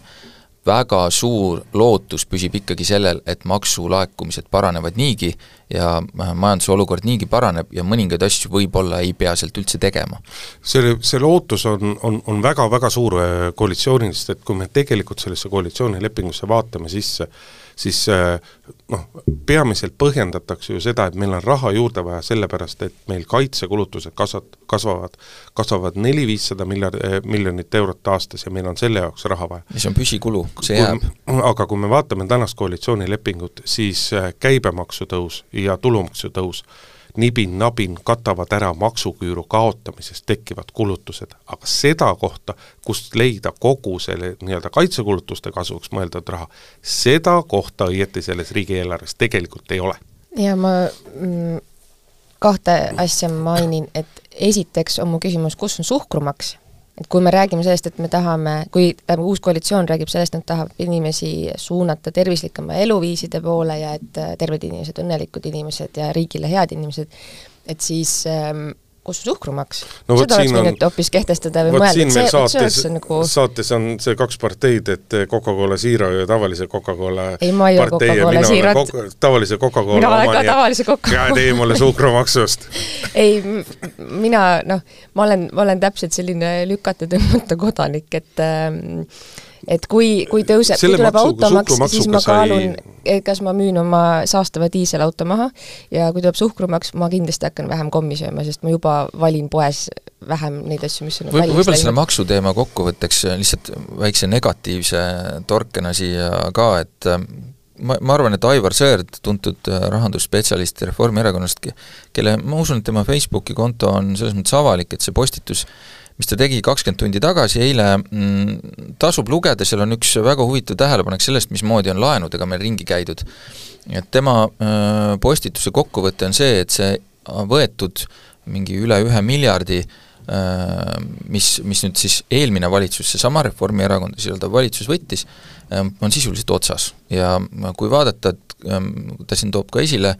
väga suur lootus püsib ikkagi sellel, et maksulaekumised paranevad niigi ja äh, majanduse olukord niigi paraneb ja mõningaid asju võib-olla ei pea sealt üldse tegema. see, see lootus on, on, on väga-väga suur äh, koalitsioonist, et kui me tegelikult sellesse koalitsioonilepingusse vaatame sisse, siis äh, noh, peamiselt põhjendatakse ju seda, et meil on raha juurde vaja sellepärast, et meil kaitsekulutused kasvat-, kasvavad, kasvavad neli-viissada miljard, äh, miljonit eurot aastas ja meil on selle jaoks raha vaja. mis on püsikulu, see jääb. aga kui me vaatame tänast koalitsioonilepingut, siis käibemaksu tõus ja tulumaksu tõus nibin-nabin katavad ära maksuküüru kaotamisest tekkivad kulutused, aga seda kohta, kust leida kogu selle nii-öelda kaitsekulutuste kasuks mõeldud raha, seda kohta õieti selles riigieelarves tegelikult ei ole. ja ma mm, kahte asja mainin, et esiteks on mu küsimus, kus on suhkrumaks et kui me räägime sellest, et me tahame, kui tähendab, uus koalitsioon räägib sellest, et tahab inimesi suunata tervislikema eluviiside poole ja et äh, terved inimesed, õnnelikud inimesed ja riigile head inimesed, et siis ähm, kus suhkrumaks no,? seda oleks võinud hoopis kehtestada või mõelda, et see, saates, see nagu saates on see kaks parteid, et Coca-Cola Zero ja tavalise Coca-Cola ei, ma ei ole Coca-Cola Zero't Coca. tavalise Coca-Cola mina olen ka tavalise Coca-Cola ja tee mulle suhkrumaksust ei, mina noh, ma olen, ma olen täpselt selline lükata-tõmmata kodanik, et äh, et kui, kui tõuseb, kui tuleb automaks, siis ma kaalun, kas ma müün oma saastava diiselauto maha ja kui tuleb suhkrumaks, ma kindlasti hakkan vähem kommi sööma, sest ma juba valin poes vähem neid asju, mis on võib võib-olla selle maksuteema kokkuvõtteks lihtsalt väikse negatiivse torkena siia ka, et äh, ma, ma arvan, et Aivar Sõerd, tuntud äh, rahandusspetsialist Reformierakonnast, kelle, ma usun, et tema Facebooki konto on selles mõttes avalik, et see postitus mis ta tegi kakskümmend tundi tagasi, eile mm, tasub lugeda, seal on üks väga huvitav tähelepanek sellest, mismoodi on laenudega meil ringi käidud. et tema äh, postituse kokkuvõte on see, et see võetud mingi üle ühe miljardi äh, mis, mis nüüd siis eelmine valitsus, seesama Reformierakond sisaldav valitsus võttis, äh, on sisuliselt otsas ja kui vaadata, et Ähm, ta siin toob ka esile,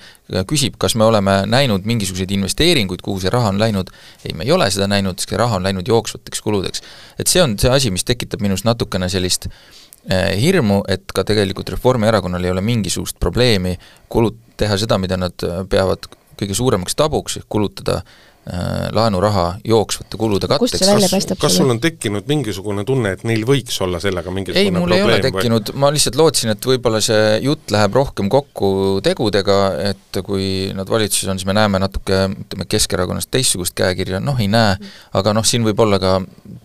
küsib, kas me oleme näinud mingisuguseid investeeringuid, kuhu see raha on läinud, ei, me ei ole seda näinud, see raha on läinud jooksvateks kuludeks. et see on see asi, mis tekitab minus natukene sellist äh, hirmu, et ka tegelikult Reformierakonnal ei ole mingisugust probleemi kulut-, teha seda, mida nad peavad kõige suuremaks tabuks, ehk kulutada äh, Äh, laenuraha jooksvate kulude katteks. kas, kas sul on tekkinud mingisugune tunne, et neil võiks olla sellega mingisugune ei, mul probleem? ei ole tekkinud, ma lihtsalt lootsin, et võib-olla see jutt läheb rohkem kokku tegudega, et kui nad valitsuses on, siis me näeme natuke, ütleme, Keskerakonnast teistsugust käekirja, noh ei näe, aga noh, siin võib olla ka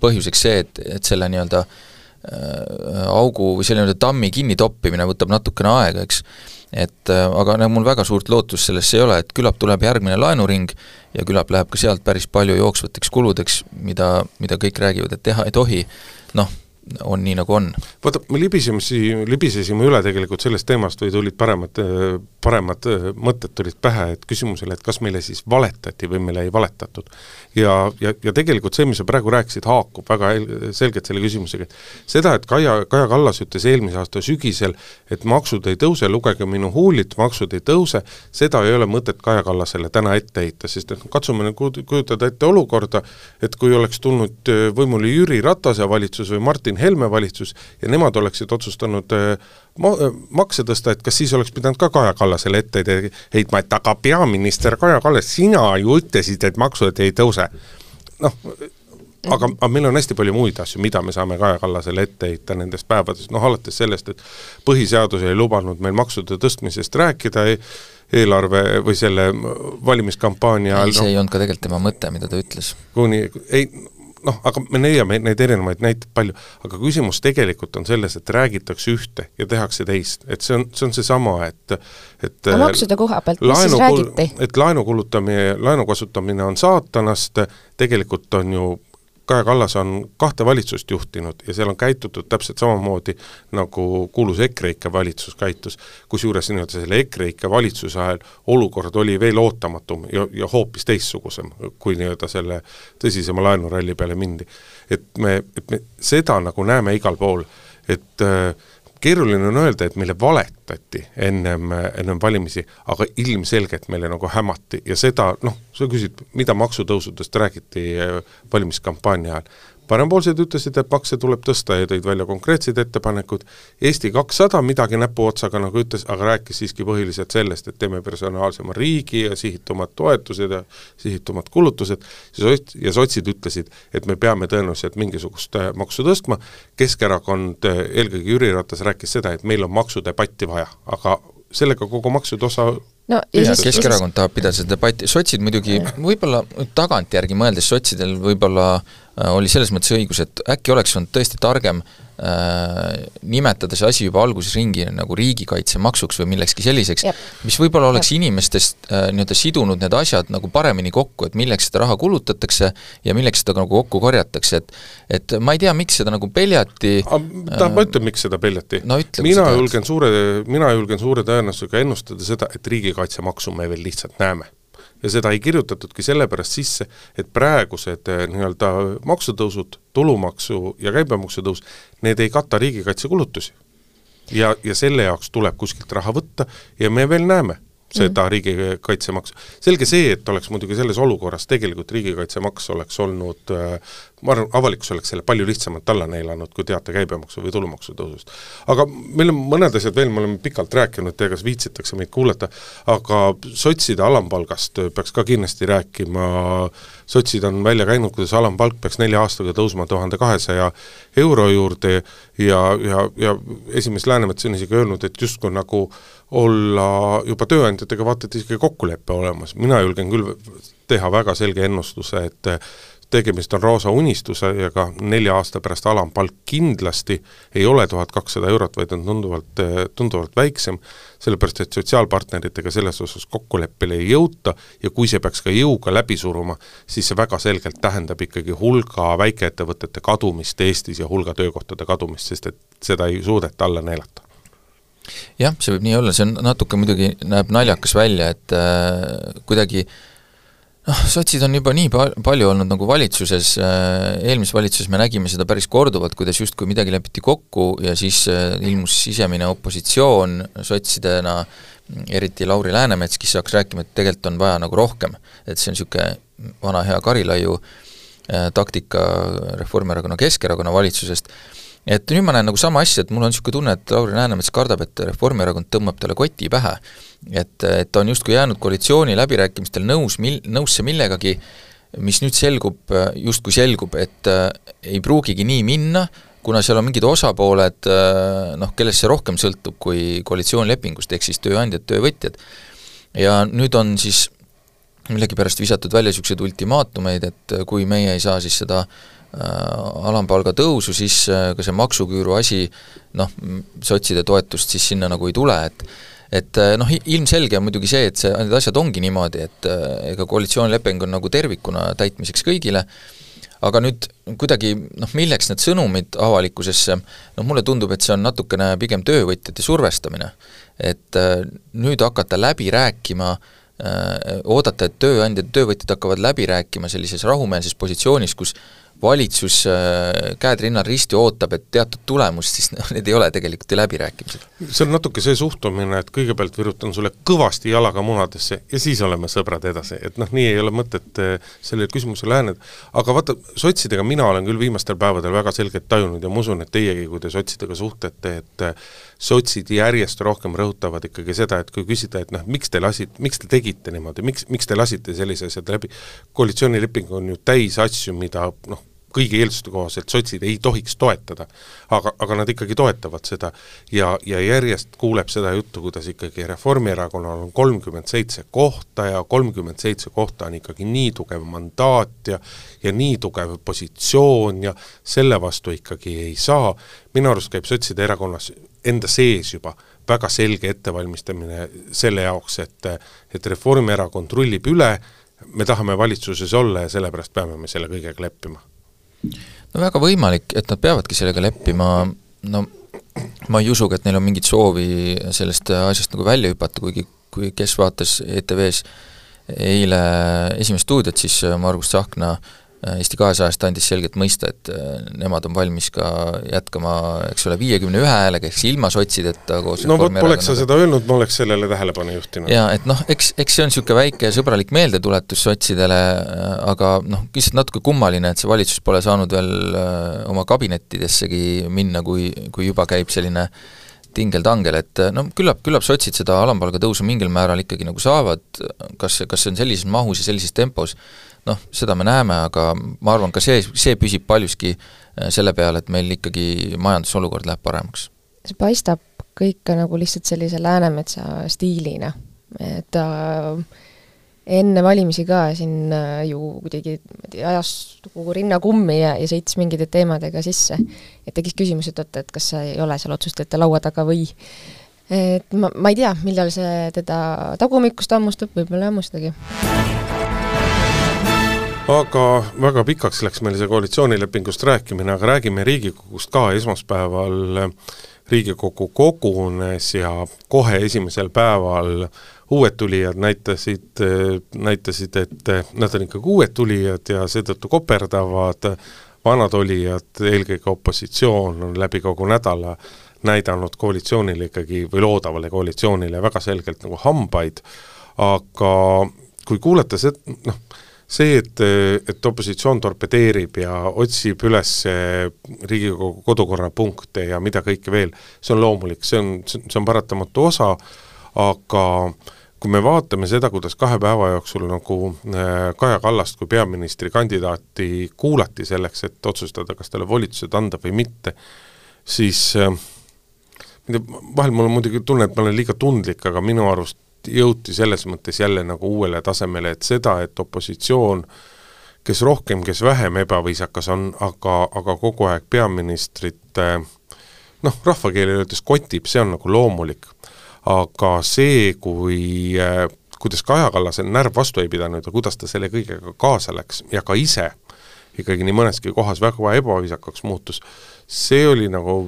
põhjuseks see, et, et selle nii-öelda äh, augu või selle nii-öelda tammi kinnitoppimine võtab natukene aega, eks et äh, aga no mul väga suurt lootust sellesse ei ole, et küllap tuleb järgmine laenuring ja küllap läheb ka sealt päris palju jooksvateks kuludeks, mida, mida kõik räägivad, et teha ei tohi, noh, on nii, nagu on. vaata, me libiseme siin, libisesime üle tegelikult sellest teemast või tulid paremad, paremad mõtted tulid pähe, et küsimusele, et kas meile siis valetati või meile ei valetatud. ja, ja, ja tegelikult see, mis sa praegu rääkisid, haakub väga selgelt selle küsimusega, et seda, et Kaia, Kaja Kallas ütles eelmise aasta sügisel, et maksud ei tõuse, lugege minu huulit, maksud ei tõuse, seda ei ole mõtet Kaja Kallasele täna ette heita, sest et katsume nüüd kujutada ette olukorda, et kui oleks tulnud võimule Jüri Ratase valitsus või Martin Helme valitsus ja nemad oleksid otsustanud makse tõsta, et kas siis oleks pidanud ka Kaja Kallasele ette heitma, et aga peaminister Kaja Kallas, sina ju ütlesid, et maksud ei tõuse. noh, aga, aga meil on hästi palju muid asju, mida me saame Kaja Kallasele ette heita nendest päevadest, noh alates sellest, et põhiseadus ei lubanud meil maksude tõstmisest rääkida, eelarve või selle valimiskampaania ajal. see no, ei olnud ka tegelikult tema mõte, mida ta ütles. kuni, ei, noh, aga me leiame neid erinevaid näiteid palju, aga küsimus tegelikult on selles, et räägitakse ühte ja tehakse teist, et see on, see on seesama, et et aga maksude koha pealt, mis siis räägiti? et laenu kulutamine, laenu kasutamine on saatanast, tegelikult on ju Kaja Kallas on kahte valitsust juhtinud ja seal on käitutud täpselt samamoodi, nagu kuulus EKREIKE valitsus käitus, kusjuures nii-öelda selle EKREIKE valitsuse ajal olukord oli veel ootamatum ja, ja hoopis teistsugusem, kui nii-öelda selle tõsisema laenuralli peale mindi. et me, et me seda nagu näeme igal pool, et äh, keeruline on öelda, et meile valetati ennem, ennem valimisi, aga ilmselgelt meile nagu hämati. Ja seda noh, sa küsid, mida maksutõusudest räägiti äh, valimiskampaania ajal, parempoolsed ütlesid, et makse tuleb tõsta ja tõid välja konkreetsed ettepanekud, Eesti kakssada midagi näpuotsaga nagu ütles, aga rääkis siiski põhiliselt sellest, et teeme personaalsema riigi ja sihitumad toetused ja sihitumad kulutused, ja sotsid ütlesid, et me peame tõenäoliselt mingisugust äh, maksu tõstma, Keskerakond, äh, eelkõige Jüri Ratas rääkis seda, et meil on maksudebatti vaja, aga sellega kogu maksude osa no ja siis Keskerakond tahab pidada seda debatti, sotsid muidugi, võib-olla tagantjärgi mõeldes sotsidel võib-olla äh, oli selles mõttes õigus, et äkki oleks olnud tõesti targem äh, nimetada see asi juba alguses ringi nagu riigikaitsemaksuks või millekski selliseks, mis võib-olla oleks Jep. inimestest äh, nii-öelda sidunud need asjad nagu paremini kokku, et milleks seda raha kulutatakse ja milleks seda nagu kokku korjatakse, et et ma ei tea, miks seda nagu peljati tähendab, ma ütlen, miks seda peljati no,. mina julgen suure, mina julgen suure tõenäosusega ennustada seda, et riigikaitsemaksu me veel lihtsalt näeme ja seda ei kirjutatudki sellepärast sisse, et praegused eh, nii-öelda maksutõusud, tulumaksu ja käibemaksu tõus, need ei kata riigikaitsekulutusi. ja, ja selle jaoks tuleb kuskilt raha võtta ja me veel näeme seda mm. riigikaitsemaksu. selge see, et oleks muidugi selles olukorras tegelikult riigikaitsemaks oleks olnud äh, ma arvan, avalikkus oleks selle palju lihtsamalt alla neelanud, kui teate käibemaksu või tulumaksu tõusust. aga meil on mõned asjad veel, me oleme pikalt rääkinud, tea kas viitsitakse meid kuulata, aga sotside alampalgast peaks ka kindlasti rääkima, sotsid on välja käinud, kuidas alampalk peaks nelja aastaga tõusma tuhande kahesaja euro juurde ja, ja, ja esimees Läänemets on isegi öelnud, et justkui nagu olla juba tööandjatega vaata et isegi kokkulepe olemas, mina julgen küll teha väga selge ennustuse, et tegemist on roosa unistusega, nelja aasta pärast alampalk kindlasti ei ole tuhat kakssada eurot, vaid on tunduvalt, tunduvalt väiksem, sellepärast et sotsiaalpartneritega selles osas kokkuleppele ei jõuta ja kui see peaks ka jõuga läbi suruma, siis see väga selgelt tähendab ikkagi hulga väikeettevõtete kadumist Eestis ja hulga töökohtade kadumist, sest et seda ei suudeta alla neelata jah, see võib nii olla, see on natuke muidugi, näeb naljakas välja, et äh, kuidagi äh, noh, sotsid on juba nii pa-, palju olnud nagu valitsuses, äh, eelmises valitsuses me nägime seda päris korduvalt, kuidas justkui midagi lepiti kokku ja siis äh, ilmus sisemine opositsioon sotsidena, eriti Lauri Läänemets, kes hakkas rääkima, et tegelikult on vaja nagu rohkem. et see on niisugune vana hea Karilaiu äh, taktika Reformierakonna, Keskerakonna valitsusest, et nüüd ma näen nagu sama asja, et mul on niisugune tunne, et Lauri Läänemets kardab, et Reformierakond tõmbab talle koti pähe et, et ta on justkui jäänud koalitsiooni läbirääkimistel nõus mil-, nõusse millegagi, mis nüüd selgub, justkui selgub, et äh, ei pruugigi nii minna, kuna seal on mingid osapooled äh, noh, kellest see rohkem sõltub kui koalitsioonilepingust, ehk siis tööandjad, töövõtjad. ja nüüd on siis millegipärast visatud välja niisuguseid ultimaatumeid, et kui meie ei saa siis seda äh, alampalga tõusu, siis äh, ka see maksuküüru asi noh, sotside toetust siis sinna nagu ei tule, et et eh, noh, ilmselge on muidugi see, et see, need asjad ongi niimoodi, et ega koalitsioonileping on nagu tervikuna täitmiseks kõigile, aga nüüd kuidagi noh, milleks need sõnumid avalikkusesse, noh mulle tundub, et see on natukene pigem töövõtjate survestamine. et nüüd hakata läbi rääkima oodata, et tööandjad ja töövõtjad hakkavad läbi rääkima sellises rahumeelses positsioonis, kus valitsus äh, käed rinnal risti ootab, et teatud tulemust, siis noh, need ei ole tegelikult ju läbirääkimised. see on natuke see suhtumine, et kõigepealt virutan sulle kõvasti jalaga munadesse ja siis oleme sõbrad edasi, et noh, nii ei ole mõtet äh, sellele küsimusele läheneda. aga vaata, sotsidega mina olen küll viimastel päevadel väga selgelt tajunud ja ma usun, et teiegi, kui te sotsidega suhtlete, et äh, sotsid järjest rohkem rõhutavad ikkagi seda, et kui küsida, et noh, miks te lasite, miks te tegite niimoodi, miks, miks te lasite sellise asja läbi, koalitsioonileping on ju täis asju, mida noh, kõigi eelduste kohaselt sotsid ei tohiks toetada. aga, aga nad ikkagi toetavad seda ja, ja järjest kuuleb seda juttu, kuidas ikkagi Reformierakonnal on kolmkümmend seitse kohta ja kolmkümmend seitse kohta on ikkagi nii tugev mandaat ja ja nii tugev positsioon ja selle vastu ikkagi ei saa, minu arust käib sotside erakonnas enda sees juba väga selge ettevalmistamine selle jaoks, et et Reformierakond rullib üle, me tahame valitsuses olla ja sellepärast peame me selle kõigega leppima no väga võimalik, et nad peavadki sellega leppima, no ma ei usugi, et neil on mingit soovi sellest asjast nagu välja hüpata, kuigi kui kes vaatas ETV-s eile esimest stuudiot, siis Margus Tsahkna Eesti kahesajast andis selgelt mõista, et äh, nemad on valmis ka jätkama, eks ole, viiekümne ühe häälega, ehk siis ilma sotsideta koos no vot, poleks sa seda öelnud, ma oleks sellele tähelepanu juhtinud. jaa, et noh, eks, eks see on niisugune väike sõbralik meeldetuletus sotsidele, aga noh, lihtsalt natuke kummaline, et see valitsus pole saanud veel äh, oma kabinettidessegi minna, kui, kui juba käib selline tingel-tangel, et no küllap, küllap sotsid seda alampalga tõusu mingil määral ikkagi nagu saavad, kas, kas see on sellises mahus ja sellises tempos, noh, seda me näeme, aga ma arvan, ka see, see püsib paljuski äh, selle peale, et meil ikkagi majandusolukord läheb paremaks. see paistab kõik nagu lihtsalt sellise Läänemetsa stiilina, et ta äh, enne valimisi ka siin äh, ju kuidagi ajas kogu rinna kummi ja, ja sõitis mingite teemadega sisse. et tekkis küsimus, et oota, et kas sa ei ole seal otsustajate laua taga või et ma, ma ei tea, millal see teda tagumikust hammustab, võib-olla ei hammustagi aga väga pikaks läks meil see koalitsioonilepingust rääkimine, aga räägime Riigikogust ka, esmaspäeval. Riigikogu kogunes ja kohe esimesel päeval uued tulijad näitasid, näitasid, et nad on ikkagi uued tulijad ja seetõttu koperdavad, vanad olijad, eelkõige opositsioon, on läbi kogu nädala näidanud koalitsioonile ikkagi või loodavale koalitsioonile väga selgelt nagu hambaid, aga kui kuulata seda, noh, see, et, et opositsioon torpedeerib ja otsib üles Riigikogu kodukorra punkte ja mida kõike veel, see on loomulik, see on, see on paratamatu osa, aga kui me vaatame seda, kuidas kahe päeva jooksul nagu äh, Kaja Kallast kui peaministrikandidaati kuulati selleks, et otsustada, kas talle volitused anda või mitte, siis äh, vahel mul on muidugi tunne, et ma olen liiga tundlik, aga minu arust jõuti selles mõttes jälle nagu uuele tasemele, et seda, et opositsioon kes rohkem, kes vähem ebaviisakas on, aga, aga kogu aeg peaministrit noh, rahvakeeli öeldes kotib, see on nagu loomulik. aga see, kui, kuidas Kaja Kallasel närv vastu ei pidanud ja kuidas ta selle kõigega kaasa läks ja ka ise ikkagi nii mõneski kohas väga ebaviisakaks muutus, see oli nagu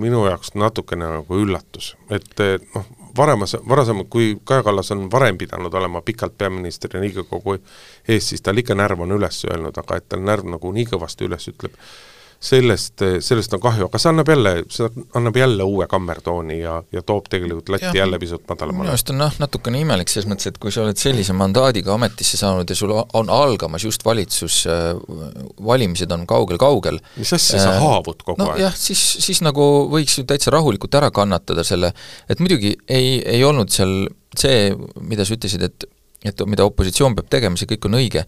minu jaoks natukene nagu üllatus, et noh, varemas, varasemalt, kui Kaja Kallas on varem pidanud olema pikalt peaministrina Riigikogu ees, siis tal ikka närv on üles öelnud, aga et tal närv nagu nii kõvasti üles ütleb, sellest, sellest on kahju, aga see annab jälle, see annab jälle uue kammertooni ja, ja toob tegelikult latti ja, jälle pisut madalamale. minu arust on noh, natukene imelik selles mõttes, et kui sa oled sellise mandaadiga ametisse saanud ja sul on algamas just valitsus, äh, valimised on kaugel-kaugel mis asja sa äh, haavud kogu no, aeg? jah, siis, siis nagu võiks ju täitsa rahulikult ära kannatada selle, et muidugi ei, ei olnud seal see, mida sa ütlesid, et et mida opositsioon peab tegema, see kõik on õige,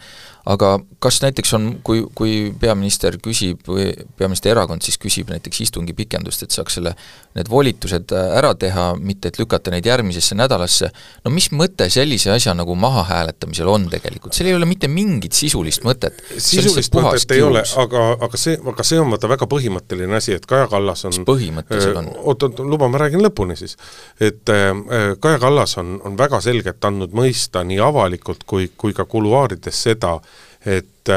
aga kas näiteks on, kui, kui peaminister küsib või peaministri erakond siis küsib näiteks istungi pikendust, et saaks selle, need volitused äh, ära teha, mitte et lükata neid järgmisesse nädalasse, no mis mõte sellise asja nagu mahahääletamisel on tegelikult, seal ei ole mitte mingit sisulist mõtet. sisulist mõtet ei ole, aga, aga see, aga see on vaata väga põhimõtteline asi, et Kaja Kallas on mis põhimõte seal on? oot, oot, luba, ma räägin lõpuni siis. et äh, Kaja Kallas on, on väga selgelt andnud mõista nii avalikult kui, kui ka kuluaarides seda, et,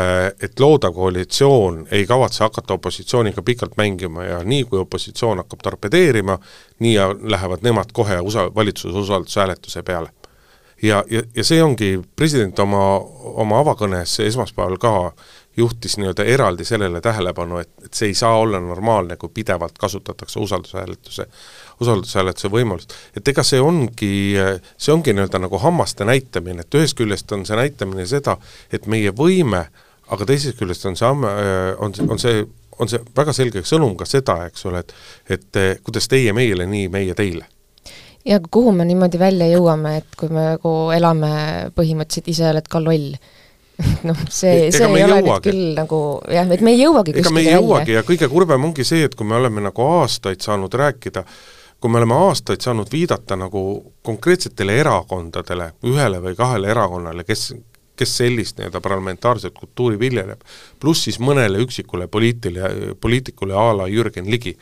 et loodav koalitsioon ei kavatse hakata opositsiooniga pikalt mängima ja nii, kui opositsioon hakkab torpedeerima, nii lähevad nemad kohe usa-, valitsuse usaldushääletuse peale. ja, ja, ja see ongi, president oma, oma avakõnes esmaspäeval ka juhtis nii-öelda eraldi sellele tähelepanu, et, et see ei saa olla normaalne, kui pidevalt kasutatakse usaldushääletuse usaldushääletuse võimalust. et ega see ongi, see ongi nii-öelda nagu hammaste näitamine, et ühest küljest on see näitamine seda, et meie võime, aga teisest küljest on see, on, on see, on see väga selge sõnum ka seda, eks ole, et et kuidas teie meile, nii meie teile. Ja kuhu me niimoodi välja jõuame, et kui me nagu elame põhimõtteliselt ise oled ka loll? Noh, see, see ei ole nüüd küll nagu jah, et me ei jõuagi ega me ei jõuagi ja kõige kurvem ongi see, et kui me oleme nagu aastaid saanud rääkida äh, kui me oleme aastaid saanud viidata nagu konkreetsetele erakondadele, ühele või kahele erakonnale, kes, kes sellist nii-öelda parlamentaarset kultuuri viljeleb, pluss siis mõnele üksikule poliitile, poliitikule a la Jürgen Ligi,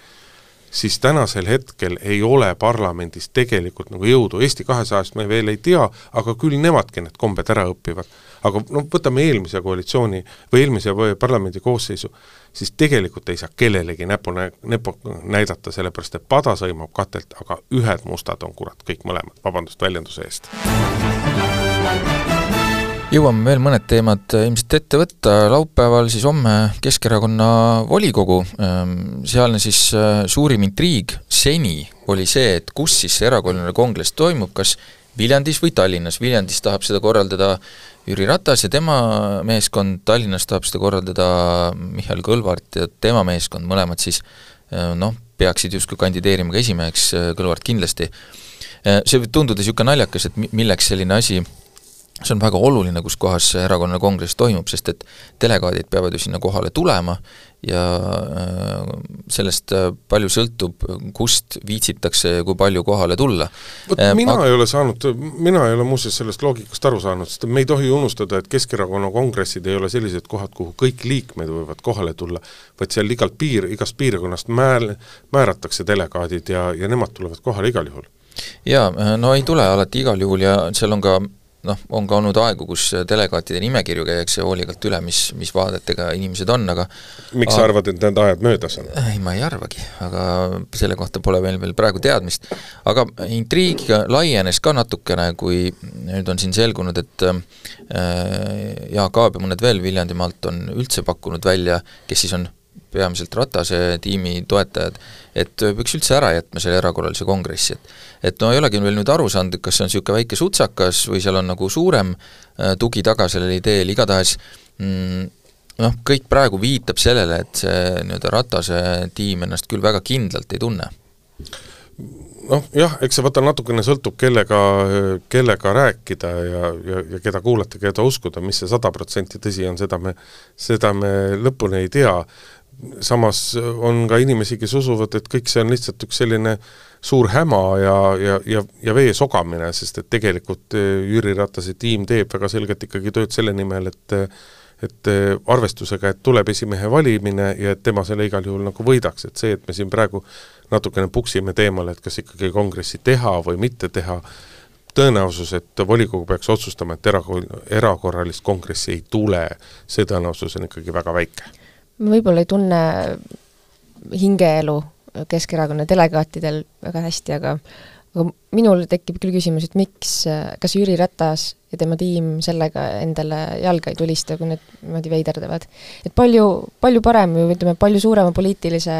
siis tänasel hetkel ei ole parlamendis tegelikult nagu jõudu, Eesti kahesajast me veel ei tea, aga küll nemadki need kombed ära õpivad. Aga noh, võtame eelmise koalitsiooni või eelmise parlamendi koosseisu, siis tegelikult ei saa kellelegi näpu nä-, näpu näidata, sellepärast et pada sõimab katelt, aga ühed mustad on kurat kõik mõlemad, vabandust väljenduse eest. jõuame veel mõned teemad ilmselt ette võtta, laupäeval siis homme Keskerakonna volikogu, ehm, sealne siis äh, suurim intriig seni oli see, et kus siis see erakorraline kongress toimub, kas Viljandis või Tallinnas, Viljandis tahab seda korraldada Jüri Ratas ja tema meeskond, Tallinnas tahab seda korraldada Mihhail Kõlvart ja tema meeskond, mõlemad siis äh, noh, peaksid justkui kandideerima ka esimeheks, äh, Kõlvart kindlasti. See võib tunduda niisugune naljakas, et milleks selline asi see on väga oluline, kus kohas see erakonna kongress toimub, sest et delegaadid peavad ju sinna kohale tulema ja äh, sellest äh, palju sõltub, kust viitsitakse ja kui palju kohale tulla. vot äh, mina aga... ei ole saanud, mina ei ole muuseas sellest loogikast aru saanud, sest me ei tohi unustada, et Keskerakonna kongressid ei ole sellised kohad, kuhu kõik liikmed võivad kohale tulla, vaid seal igalt piir, igast piirkonnast määr-, määratakse delegaadid ja, ja nemad tulevad kohale igal juhul jaa, no ei tule alati igal juhul ja seal on ka noh, on ka olnud aegu, kus delegaatide nimekirju käiakse hoolikalt üle, mis, mis vaadetega inimesed on, aga miks sa arvad, et need ajad möödas on? ei, ma ei arvagi, aga selle kohta pole meil veel praegu teadmist. aga intriig laienes ka natukene, kui nüüd on siin selgunud, et äh, Jaak Aab ja mõned veel Viljandimaalt on üldse pakkunud välja, kes siis on peamiselt Ratase tiimi toetajad, et peaks üldse ära jätma selle erakorralise kongressi, et et no ei olegi veel nüüd aru saanud, et kas see on niisugune väike sutsakas või seal on nagu suurem äh, tugi taga sellel ideel, igatahes mm, noh, kõik praegu viitab sellele, et see nii-öelda Ratase tiim ennast küll väga kindlalt ei tunne. Noh jah, eks see vaata natukene sõltub, kellega, kellega rääkida ja, ja, ja keda kuulata, keda uskuda, mis see sada protsenti tõsi on, seda me, seda me lõpuni ei tea samas on ka inimesi, kes usuvad, et kõik see on lihtsalt üks selline suur häma ja, ja, ja, ja vee sogamine, sest et tegelikult eh, Jüri Ratase tiim teeb väga selgelt ikkagi tööd selle nimel, et et eh, arvestusega, et tuleb esimehe valimine ja et tema selle igal juhul nagu võidaks, et see, et me siin praegu natukene puksime teemale, et kas ikkagi kongressi teha või mitte teha, tõenäosus, et volikogu peaks otsustama, et erakor-, erakorralist kongressi ei tule, see tõenäosus on ikkagi väga väike võib-olla ei tunne hingeelu Keskerakonna delegaatidel väga hästi, aga aga minul tekib küll küsimus, et miks, kas Jüri Ratas ja tema tiim sellega endale jalga ei tulista, kui need niimoodi veiderdavad. et palju, palju parem või ütleme, palju suurema poliitilise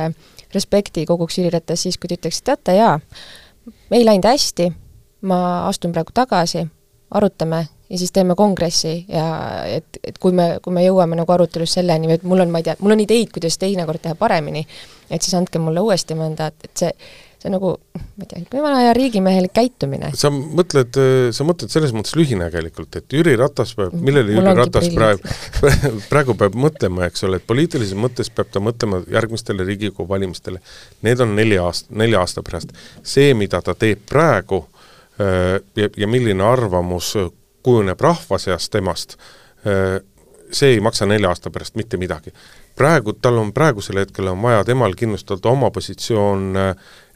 respekti koguks Jüri Ratas siis, kui ta ütleks, et teate, jaa, ei läinud hästi, ma astun praegu tagasi, arutame ja siis teeme kongressi ja et, et kui me, kui me jõuame nagu arutelus selleni, et mul on, ma ei tea, mul on ideid, kuidas teinekord teha paremini, et siis andke mulle uuesti mandaat, et see, see nagu, ma ei tea, vana aja riigimehelik käitumine. sa mõtled, sa mõtled selles mõttes lühinägelikult, et Jüri Ratas peab, millele Jüri Ratas praegu, praegu peab mõtlema, eks ole, et poliitilises mõttes peab ta mõtlema järgmistele Riigikogu valimistele. Need on neli aast-, nelja aasta pärast. see, mida ta teeb praegu, äh, ja, ja milline arvamus kujuneb rahva seas temast, see ei maksa nelja aasta pärast mitte midagi. praegu, tal on praegusel hetkel on vaja temal kindlustada oma positsioon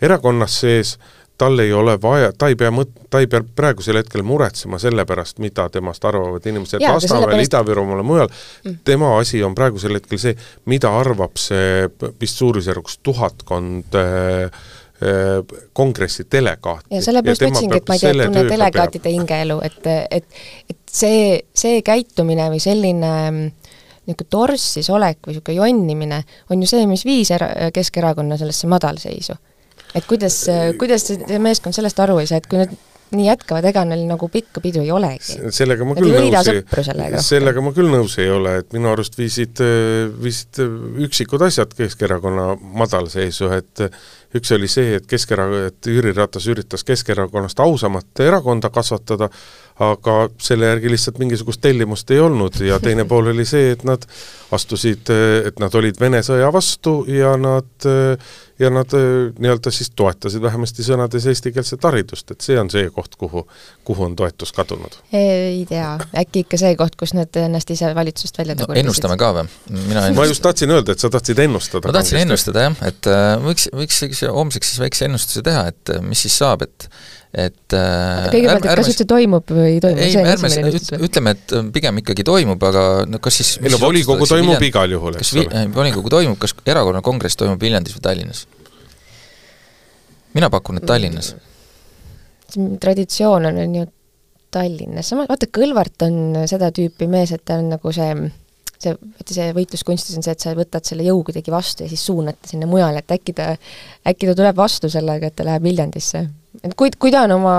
erakonnas sees, tal ei ole vaja, ta ei pea mõt-, ta ei pea praegusel hetkel muretsema selle pärast, mida temast arvavad inimesed Lasnamäel pärast..., Ida-Virumaal ja mujal mm., tema asi on praegusel hetkel see, mida arvab see vist suurusjärgus tuhatkond äh, kongressi delegaati. ja sellepärast ma ütlesingi, et ma ei tea, tunne delegaatide hingeelu, et, et, et see, see käitumine või selline mm, niisugune torssis olek või niisugune jonnimine on ju see, mis viis era-, Keskerakonna sellesse madalseisu. et kuidas, kuidas see meeskond sellest aru ei saa, et kui nad nii jätkavad, ega neil nagu pikka pidu ei olegi. sellega ma küll nõus ei, sellega ma küll nõus ei ole, et minu arust viisid, viisid üksikud asjad Keskerakonna madalseisu, et üks oli see, et Keskerakond, et Jüri Ratas üritas Keskerakonnast ausamat erakonda kasvatada, aga selle järgi lihtsalt mingisugust tellimust ei olnud ja teine pool oli see, et nad astusid, et nad olid Vene sõja vastu ja nad ja nad nii-öelda siis toetasid vähemasti sõnades eestikeelset haridust, et see on see koht, kuhu, kuhu on toetus kadunud. ei tea, äkki ikka see koht, kus nad ennast ise valitsusest välja no, ennustame ka või? mina ennust... ma just tahtsin öelda, et sa tahtsid ennustada. ma tahtsin ennustada jah, et äh, võiks, võiks homseks siis väikse ennustuse teha, et äh, mis siis saab, et et äh, kõigepealt, et kas üldse toimub või ei toimu? ei, ärme üt-, ütleme, et äh, pigem ikkagi toimub, aga no kas siis ei no volikogu toimub Viljand... igal juhul, eks ole. volikogu toimub, kas erakonna kongress toimub Viljandis või Tallinnas? mina pakun, et Tallinnas. traditsioon on, on ju Tallinnas, sama, vaata Kõlvart on seda tüüpi mees, et ta on nagu see see, vaata see võitluskunstis on see, et sa võtad selle jõu kuidagi vastu ja siis suunad ta sinna mujale, et äkki ta, äkki ta tuleb vastu sellega, et ta läheb Viljandisse. et kui, kui ta on oma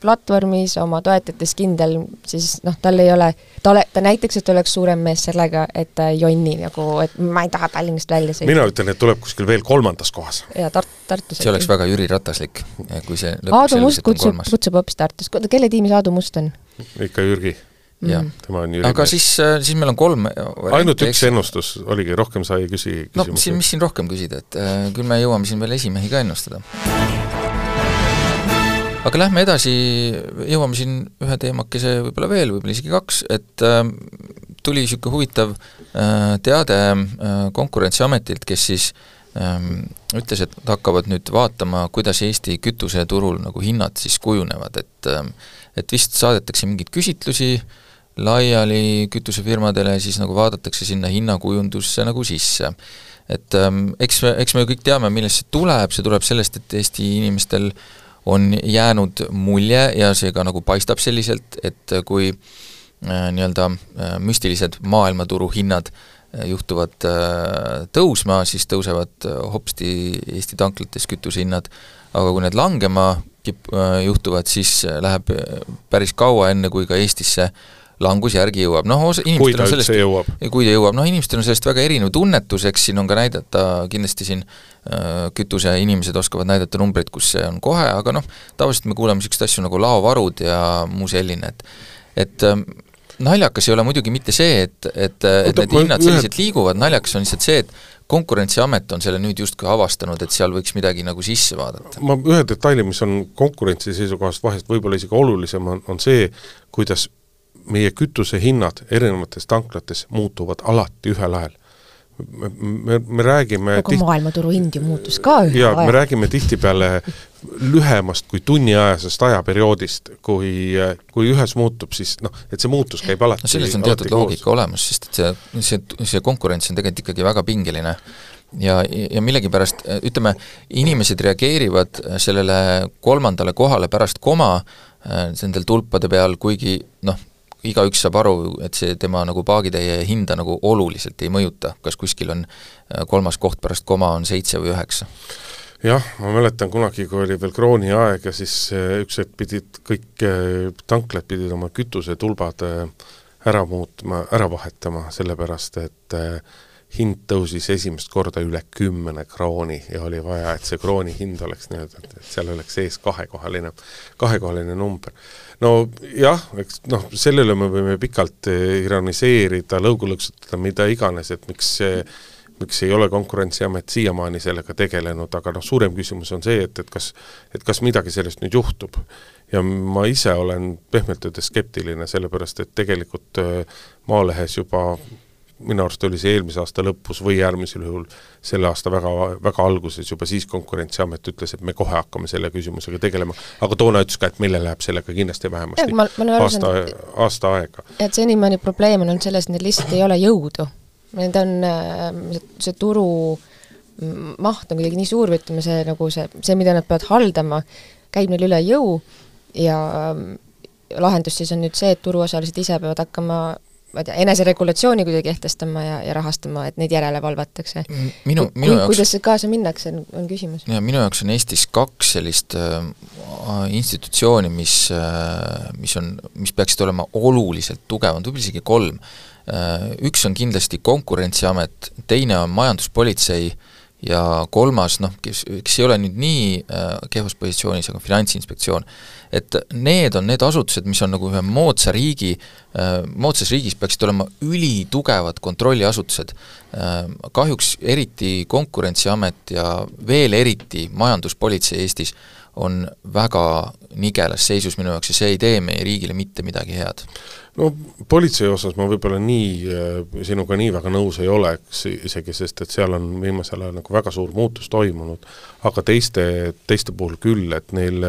platvormis, oma toetajates kindel, siis noh, tal ei ole, ta ole, ta näiteks, et oleks suurem mees sellega, et ta ei jonni nagu, et ma ei taha Tallinnast välja sõita. mina ütlen, et tuleb kuskil veel kolmandas kohas. jaa, Tart-, Tartus. see oleks väga Jüri Rataslik, kui see Aadu Must kutsub, kutsub hoopis Tartus, kelle tiimis Aadu Must on? ikka Jürgi jah. Mm. tema on Jüri aga siis, äh, siis meil on kolm ainult üks ennustus oligi, rohkem sa ei küsi no siin, mis siin rohkem küsida, et äh, küll me jõuame siin veel esimehi ka ennustada. aga lähme edasi, jõuame siin ühe teemakese võib-olla veel, võib-olla isegi kaks, et äh, tuli niisugune huvitav äh, teade äh, Konkurentsiametilt, kes siis ähm, ütles, et nad hakkavad nüüd vaatama, kuidas Eesti kütuseturul nagu hinnad siis kujunevad, et äh, et vist saadetakse mingeid küsitlusi äh, laiali kütusefirmadele, siis nagu vaadatakse sinna hinnakujundusse nagu sisse. et ähm, eks eks me ju kõik teame, millest see tuleb, see tuleb sellest, et Eesti inimestel on jäänud mulje ja see ka nagu paistab selliselt, et kui äh, nii-öelda äh, müstilised maailmaturu hinnad äh, juhtuvad äh, tõusma, siis tõusevad äh, hopsti Eesti tanklates kütusehinnad, aga kui need langema kip-, äh, juhtuvad, siis läheb päris kaua, enne kui ka Eestisse langus järgi jõuab, noh kui ta sellest, üldse jõuab. kui ta jõuab, noh inimestel on sellest väga erinev tunnetus, eks siin on ka näidata kindlasti siin äh, kütuseinimesed oskavad näidata numbreid, kus see on kohe, aga noh, tavaliselt me kuuleme niisuguseid asju nagu laovarud ja muu selline, et et äh, naljakas ei ole muidugi mitte see, et, et, et need hinnad selliselt liiguvad, naljakas on lihtsalt see, et konkurentsiamet on selle nüüd justkui avastanud, et seal võiks midagi nagu sisse vaadata. ma, ühe detaili, mis on konkurentsi seisukohast vahest võib-olla isegi olulisem, on, on see, kuidas meie kütusehinnad erinevates tanklates muutuvad alati ühel ajal. me, me, me räägime aga tiht... maailmaturu hind ju muutus ka ühel ajal. me räägime tihtipeale lühemast kui tunniajasest ajaperioodist, kui, kui ühes muutub, siis noh, et see muutus käib alati no selles on teatud loogika olemas, sest et see, see, see konkurents on tegelikult ikkagi väga pingeline ja, ja millegipärast ütleme, inimesed reageerivad sellele kolmandale kohale pärast koma äh, nendel tulpade peal, kuigi noh, igaüks saab aru, et see tema nagu paagitäie hinda nagu oluliselt ei mõjuta, kas kuskil on äh, kolmas koht pärast koma on seitse või üheksa. jah, ma mäletan kunagi, kui oli veel krooni aeg ja siis äh, üks hetk pidid kõik äh, tanklad pidid oma kütusetulbad ära muutma, ära vahetama, sellepärast et hind tõusis esimest korda üle kümne krooni ja oli vaja, et see krooni hind oleks nii-öelda, et seal oleks ees kahekohaline, kahekohaline number no jah, eks noh, selle üle me võime pikalt eh, ironiseerida, lõugu lõksutada, mida iganes, et miks see miks ei ole Konkurentsiamet siiamaani sellega tegelenud, aga noh, suurem küsimus on see, et, et kas, et kas midagi sellest nüüd juhtub. ja ma ise olen pehmelt öeldes skeptiline, sellepärast et tegelikult eh, Maalehes juba minu arust oli see eelmise aasta lõpus või äärmisel juhul selle aasta väga, väga alguses, juba siis Konkurentsiamet ütles, et me kohe hakkame selle küsimusega tegelema, aga toona ütles ka, et meile läheb sellega kindlasti vähemasti ja, ma, ma aasta, aasta aega. et senimaani probleem on olnud selles, et neil lihtsalt ei ole jõudu. Need on, see, see turu maht on kuidagi nii suur või ütleme, see nagu see, see, mida nad peavad haldama, käib neil üle jõu ja lahendus siis on nüüd see, et turuosalised ise peavad hakkama ma ei tea, eneseregulatsiooni kuidagi kehtestama ja, ja rahastama, et neid järele valvatakse. minu, minu jaoks kuidas kaasa minnakse, on, on küsimus. jaa, minu jaoks on Eestis kaks sellist äh, institutsiooni, mis äh,, mis on, mis peaksid olema oluliselt tugevad, võib-olla isegi kolm äh,. Üks on kindlasti Konkurentsiamet, teine on Majanduspolitsei ja kolmas noh, kes, kes ei ole nüüd nii äh, kehvas positsioonis, aga Finantsinspektsioon et need on need asutused, mis on nagu ühe moodsa riigi, äh, moodsas riigis peaksid olema ülitugevad kontrolliasutused. Äh, kahjuks eriti Konkurentsiamet ja veel eriti Majanduspolitsei Eestis on väga nigelas seisus minu jaoks ja see ei tee meie riigile mitte midagi head. No politsei osas ma võib-olla nii, äh, sinuga nii väga nõus ei oleks isegi, sest et seal on viimasel ajal nagu väga suur muutus toimunud, aga teiste, teiste puhul küll, et neil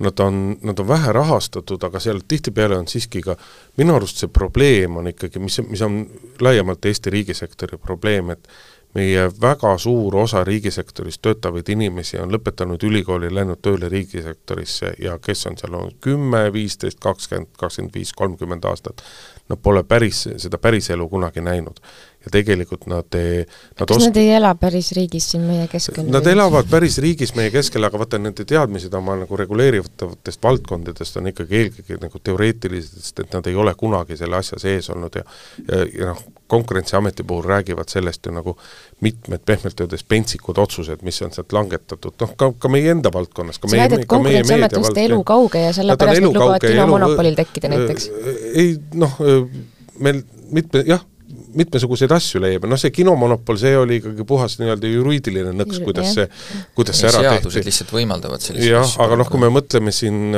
nad on, nad on vähe rahastatud, aga seal tihtipeale on siiski ka, minu arust see probleem on ikkagi, mis, mis on laiemalt Eesti riigisektori probleem, et meie väga suur osa riigisektoris töötavaid inimesi on lõpetanud ülikooli, läinud tööle riigisektorisse ja kes on seal olnud? kümme, viisteist, kakskümmend, kakskümmend viis, kolmkümmend aastat, nad pole päris, seda päriselu kunagi näinud ja tegelikult nad, nad kas osk... nad ei ela päris riigis siin meie keskel? Nad elavad päris riigis meie keskel, aga vaata, nende teadmised oma nagu reguleeritavatest valdkondadest on ikkagi eelkõige nagu teoreetilised, sest et nad ei ole kunagi selle asja sees olnud ja ja, ja noh, Konkurentsiameti puhul räägivad sellest ju nagu mitmed pehmelt öeldes pentsikud otsused, mis on sealt langetatud, noh ka, ka meie enda valdkonnas, ka sa meie, ka meie meedia valdkonnas. elu kauge ja sellepärast nad lubavad kinomonopolil tekkida näiteks? ei noh, meil mitme, jah, mitmesuguseid asju leiab noh, see kinomonopol, see oli ikkagi puhas nii-öelda juriidiline nõks, kuidas see, kuidas see ära tehti. seadused lihtsalt võimaldavad selliseid jah, aga noh, kui me mõtleme siin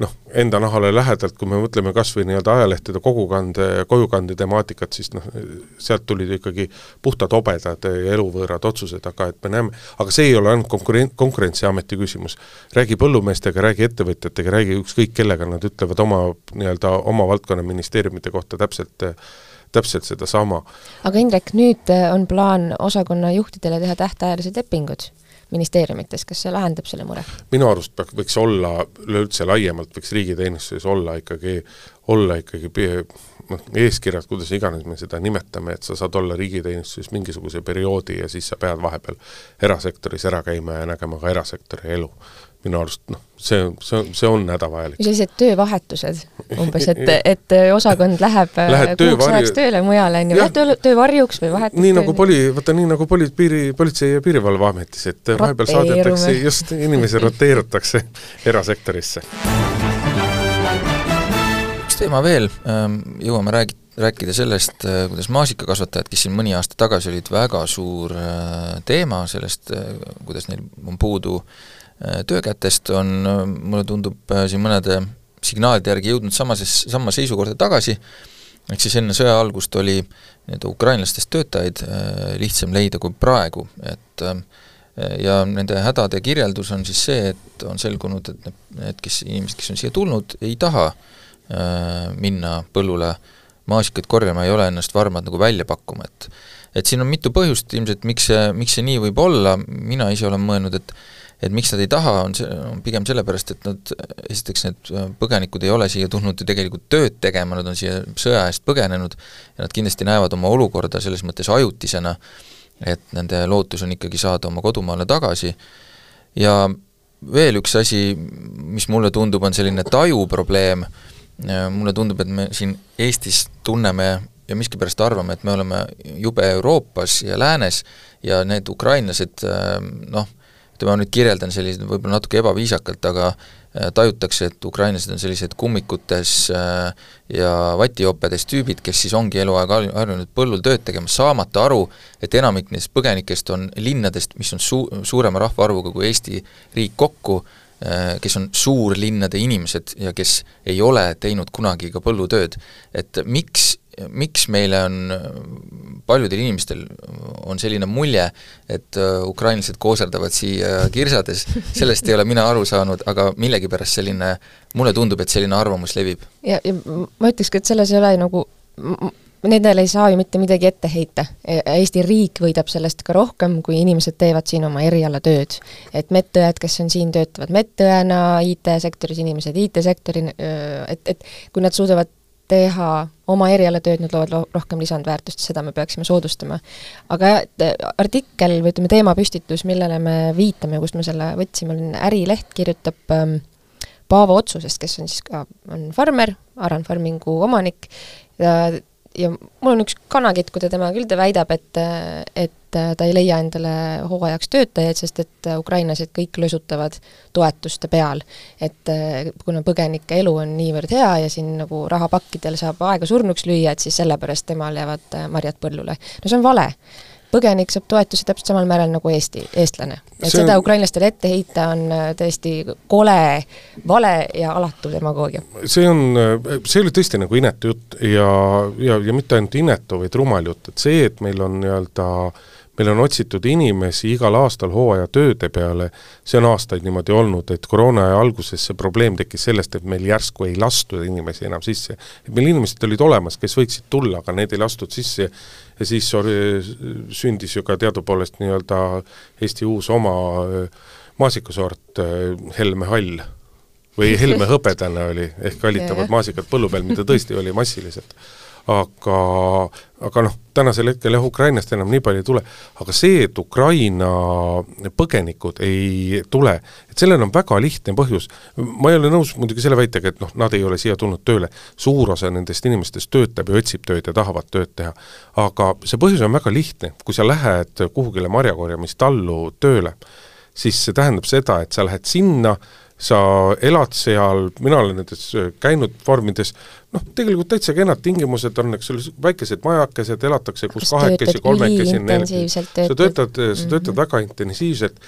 noh, enda nahale lähedalt, kui me mõtleme kas või nii-öelda ajalehtede kogukande, kojukande temaatikat, siis noh, sealt tulid ikkagi puhtad hobedad ja eluvõõrad otsused, aga et me näeme, aga see ei ole ainult konkuren-, Konkurentsiameti küsimus. räägi põllumeestega, räägi ettevõtjatega, räägi ükskõik kellega, nad ütlevad oma nii-öelda oma valdkonna ministeeriumite kohta täpselt täpselt sedasama. aga Indrek, nüüd äh, on plaan osakonna juhtidele teha tähtajalised lepingud ministeeriumites, kas see lahendab selle mure? minu arust peaks, võiks olla, üleüldse laiemalt võiks riigiteenistuses olla ikkagi, olla ikkagi noh, eeskirjad, kuidas iganes me seda nimetame, et sa saad olla riigiteenistuses mingisuguse perioodi ja siis sa pead vahepeal erasektoris ära käima ja nägema ka erasektori elu minu arust noh, see, see on, see on hädavajalik. sellised töövahetused umbes, et, et osakond läheb Lähed kuuks ajaks tööle mujale, on ju, lähed töö, töövarjuks või vahetad nii nagu poli, vaata nii nagu poli-, piiri, Politsei- ja Piirivalveametis, et vahepeal saadetakse, just, inimesi roteerutakse erasektorisse. üks teema veel, ähm, jõuame räägi-, rääkida sellest, äh, kuidas maasikakasvatajad, kes siin mõni aasta tagasi olid väga suur äh, teema, sellest, äh, kuidas neil on puudu äh, Äh, töökätest on, äh, mulle tundub, äh, siin mõnede signaalide järgi jõudnud samases, sama seisukorda tagasi, ehk siis enne sõja algust oli nii-öelda ukrainlastest töötajaid lihtsam leida kui praegu, et ja nende hädade kirjeldus on siis see, et on selgunud, et need, kes, inimesed, kes on siia tulnud, ei taha minna põllule maasikaid korjama, ei ole ennast varmad nagu välja pakkuma, et et siin on mitu põhjust ilmselt, miks see, miks see nii võib olla, mina ise olen mõelnud, et et miks nad ei taha, on see, on pigem sellepärast, et nad, esiteks need äh, põgenikud ei ole siia tulnud ju tegelikult tööd tegema, nad on siia sõja eest põgenenud ja nad kindlasti näevad oma olukorda selles mõttes ajutisena, et nende lootus on ikkagi saada oma kodumaale tagasi. Ja veel üks asi, mis mulle tundub, on selline tajuprobleem, mulle tundub, et me siin Eestis tunneme ja miskipärast arvame, et me oleme jube Euroopas ja läänes ja need ukrainlased noh, ütleme, ma nüüd kirjeldan selliseid võib-olla natuke ebaviisakalt, aga äh, tajutakse, et ukrainlased on sellised kummikutes äh, ja vatijoopedes tüübid, kes siis ongi eluaeg harjunud põllul tööd tegema, saamata aru, et enamik nendest põgenikest on linnadest, mis on su-, suurema rahvaarvuga kui Eesti riik kokku, äh, kes on suurlinnade inimesed ja kes ei ole teinud kunagi ka põllutööd. et miks miks meile on, paljudel inimestel on selline mulje, et äh, ukrainlased kooserdavad siia kirsades, sellest ei ole mina aru saanud, aga millegipärast selline, mulle tundub, et selline arvamus levib. ja, ja ma ütlekski, et selles ei ole nagu Nendele ei saa ju mitte midagi ette heita. E, Eesti riik võidab sellest ka rohkem, kui inimesed teevad siin oma erialatööd. et medõed, kes on siin, töötavad medõena, IT-sektoris inimesed IT-sektori, et, et kui nad suudavad teha oma erialatööd, nad loovad rohkem lisandväärtust, seda me peaksime soodustama. aga et artikkel või ütleme, teemapüstitus, millele me viitame, kust me selle võtsime, on Ärileht, kirjutab ähm, Paavo Otsusest, kes on siis ka, on farmer, Aran Farmingu omanik, ja mul on üks kanakitkude tema küll, ta väidab, et, et ta ei leia endale hooajaks töötajaid, sest et ukrainlased kõik lösutavad toetuste peal. et kuna põgenike elu on niivõrd hea ja siin nagu rahapakkidel saab aega surnuks lüüa, et siis sellepärast temal jäävad marjad põllule. no see on vale põgenik saab toetusi täpselt samal määral nagu Eesti, eestlane. et see seda ukrainlastele ette heita on äh, tõesti kole, vale ja alatu demagoogia. see on, äh, see oli tõesti nagu inetu jutt ja, ja, ja mitte ainult inetu, vaid rumal jutt, et see, et meil on nii-öelda meil on otsitud inimesi igal aastal hooajatööde peale, see on aastaid niimoodi olnud, et koroona aja alguses see probleem tekkis sellest, et meil järsku ei lastud inimesi enam sisse. et meil inimesed olid olemas, kes võiksid tulla, aga need ei lastud sisse. Ja siis sündis ju ka teadupoolest nii-öelda Eesti uus oma maasikasort Helme Hall. Või Helme hõbedane oli, ehk kallitavad maasikad põllu peal, mida tõesti oli massiliselt aga, aga noh, tänasel hetkel jah, Ukrainast enam nii palju ei tule, aga see, et Ukraina põgenikud ei tule, et sellel on väga lihtne põhjus, ma ei ole nõus muidugi selle väitega, et noh, nad ei ole siia tulnud tööle, suur osa nendest inimestest töötab ja otsib tööd ja tahavad tööd teha. aga see põhjus on väga lihtne, kui sa lähed kuhugile marjakorjamistallu tööle, siis see tähendab seda, et sa lähed sinna, sa elad seal, mina olen nendes käinud farmides, noh, tegelikult täitsa kenad tingimused on, eks ole, väikesed majakesed, elatakse kus kahekesi, kolmekesi, sa töötad, sa töötad mm -hmm. väga intensiivselt,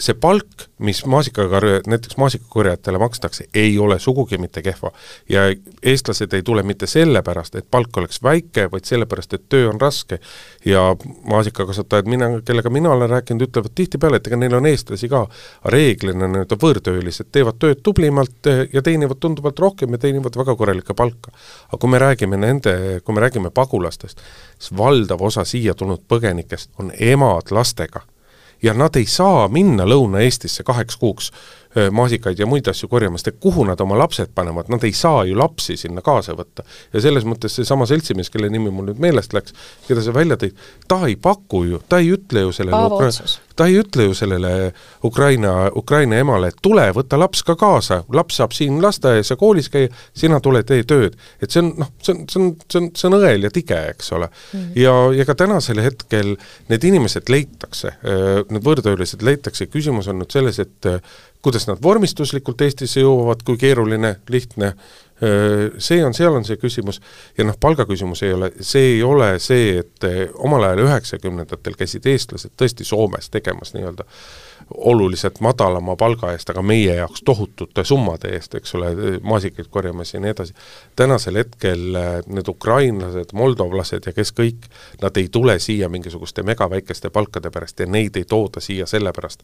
see palk, mis maasikakorje, näiteks maasikakorjajatele makstakse, ei ole sugugi mitte kehva. ja eestlased ei tule mitte sellepärast, et palk oleks väike, vaid sellepärast, et töö on raske. ja maasikakasvatajad, mina, kellega mina olen rääkinud, ütlevad tihtipeale, et ega neil on eestlasi ka, reeglina nii-öelda võõrtöölised teevad tööd tublimalt eh, ja teenivad tunduvalt rohkem ja teenivad väga korralikku palka. aga kui me räägime nende, kui me räägime pagulastest, siis valdav osa siia tulnud põgenikest on emad lastega ja nad ei saa minna Lõuna-Eestisse kaheks kuuks maasikaid ja muid asju korjama, sest et kuhu nad oma lapsed panevad, nad ei saa ju lapsi sinna kaasa võtta. ja selles mõttes seesama seltsimees, kelle nimi mul nüüd meelest läks, keda sa välja tõid, ta ei paku ju, ta ei ütle ju sellele ta ei ütle ju sellele Ukraina, Ukraina emale, et tule, võta laps ka kaasa, laps saab siin lasteaias ja koolis käia, sina tule tee tööd. et see on noh, see on, see on, see on, see on õel ja tige, eks ole mm. -hmm. ja, ja ka tänasel hetkel need inimesed leitakse, need võõrtöölised leitakse, küsimus on nüüd selles, et kuidas nad vormistuslikult Eestisse jõuavad, kui keeruline, lihtne, see on, seal on see küsimus, ja noh, palgaküsimus ei ole, see ei ole see, et omal ajal üheksakümnendatel käisid eestlased tõesti Soomes tegemas nii-öelda oluliselt madalama palga eest, aga meie jaoks tohutute summade eest, eks ole, maasikaid korjamas ja nii edasi. tänasel hetkel need ukrainlased, moldovlased ja kes kõik, nad ei tule siia mingisuguste megaväikeste palkade pärast ja neid ei tooda siia sellepärast,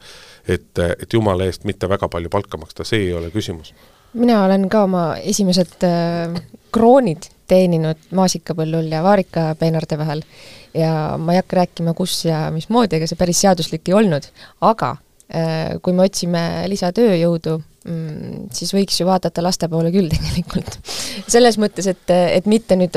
et, et jumala eest mitte väga palju palka maksta, see ei ole küsimus mina olen ka oma esimesed äh, kroonid teeninud maasikapõllul ja vaarikapeenarde vahel ja ma ei hakka rääkima, kus ja mismoodi, ega see päris seaduslik ei olnud, aga kui me otsime lisatööjõudu mm,, siis võiks ju vaadata laste poole küll tegelikult. selles mõttes, et, et mitte nüüd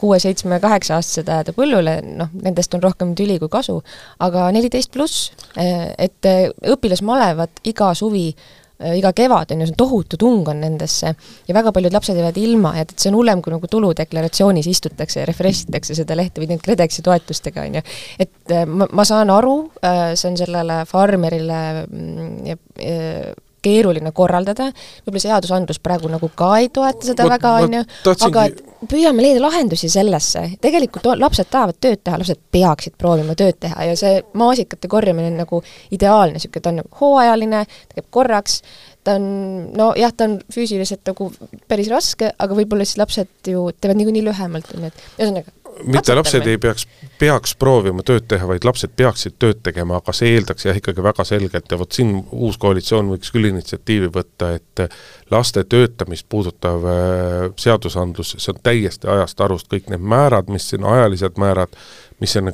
kuue, seitsme, kaheksa-aastased ajada põllule, noh, nendest on rohkem tüli kui kasu, aga neliteist pluss, äh, et õpilasmalevad iga suvi äh, Äh, iga kevad on ju, see on tohutu tung on nendesse ja väga paljud lapsed jäävad ilma ja et, et see on hullem, kui nagu tuludeklaratsioonis istutakse ja refresh itakse seda lehte või neid KredExi toetustega, on ju. et äh, ma, ma saan aru, äh, see on sellele farmerile mm, ja, ja keeruline korraldada, võib-olla seadusandlus praegu nagu ka ei toeta seda ma, väga, on ju, aga et püüame leida lahendusi sellesse, tegelikult lapsed tahavad tööd teha, lapsed peaksid proovima tööd teha ja see maasikate korjamine on nagu ideaalne, niisugune, ta on nagu hooajaline, ta käib korraks, ta on, nojah, ta on füüsiliselt nagu päris raske, aga võib-olla siis lapsed ju teevad niikuinii lühemalt, on ju, et ühesõnaga mitte lapsed ei peaks, peaks proovima tööd teha, vaid lapsed peaksid tööd tegema, aga see eeldaks jah, ikkagi väga selgelt ja vot siin uus koalitsioon võiks küll initsiatiivi võtta, et laste töötamist puudutav äh, seadusandlus, see on täiesti ajast arust, kõik need määrad, mis siin, ajalised määrad, mis sinna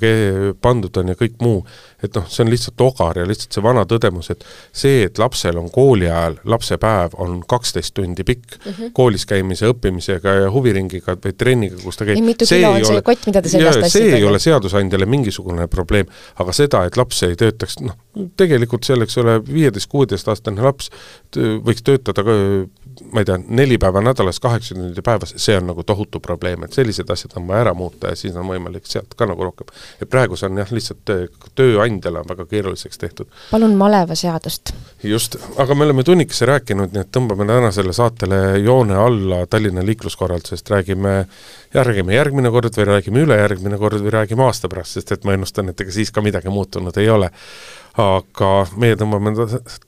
pandud on ja kõik muu, et noh, see on lihtsalt ogar ja lihtsalt see vana tõdemus, et see, et lapsel on kooli ajal, lapsepäev on kaksteist tundi pikk mm, -hmm. koolis käimise, õppimisega ja huviringiga või trenniga, kus ta käib, see ei ole, kott, mida ta seljas tassib. see ei ole seadusandjale mingisugune probleem, aga seda, et laps ei töötaks, noh, tegelikult seal, eks ole, viieteist-kuueteistaastane laps võiks töötada ka ma ei tea, neli päeva nädalas, kaheksa tundi päevas, see on nagu tohutu probleem, et sellised asjad on vaja ära muuta ja siis on võimalik sealt ka nagu rohkem. et praegu see on jah, lihtsalt tööandjale on väga keeruliseks tehtud. palun malevaseadust. just, aga me oleme tunnikese rääkinud, nii et tõmbame tänasele saatele joone alla Tallinna liikluskorraldusest, räägime räägime järgmine kord või räägime ülejärgmine kord või räägime aasta pärast, sest et ma ennustan, et ega siis ka midagi muutunud ei ole aga meie tõmbame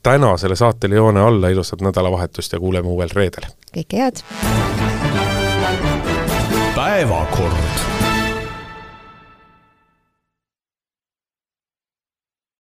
tänasele saatele joone alla, ilusat nädalavahetust ja kuuleme uuel reedel! kõike head! päevakord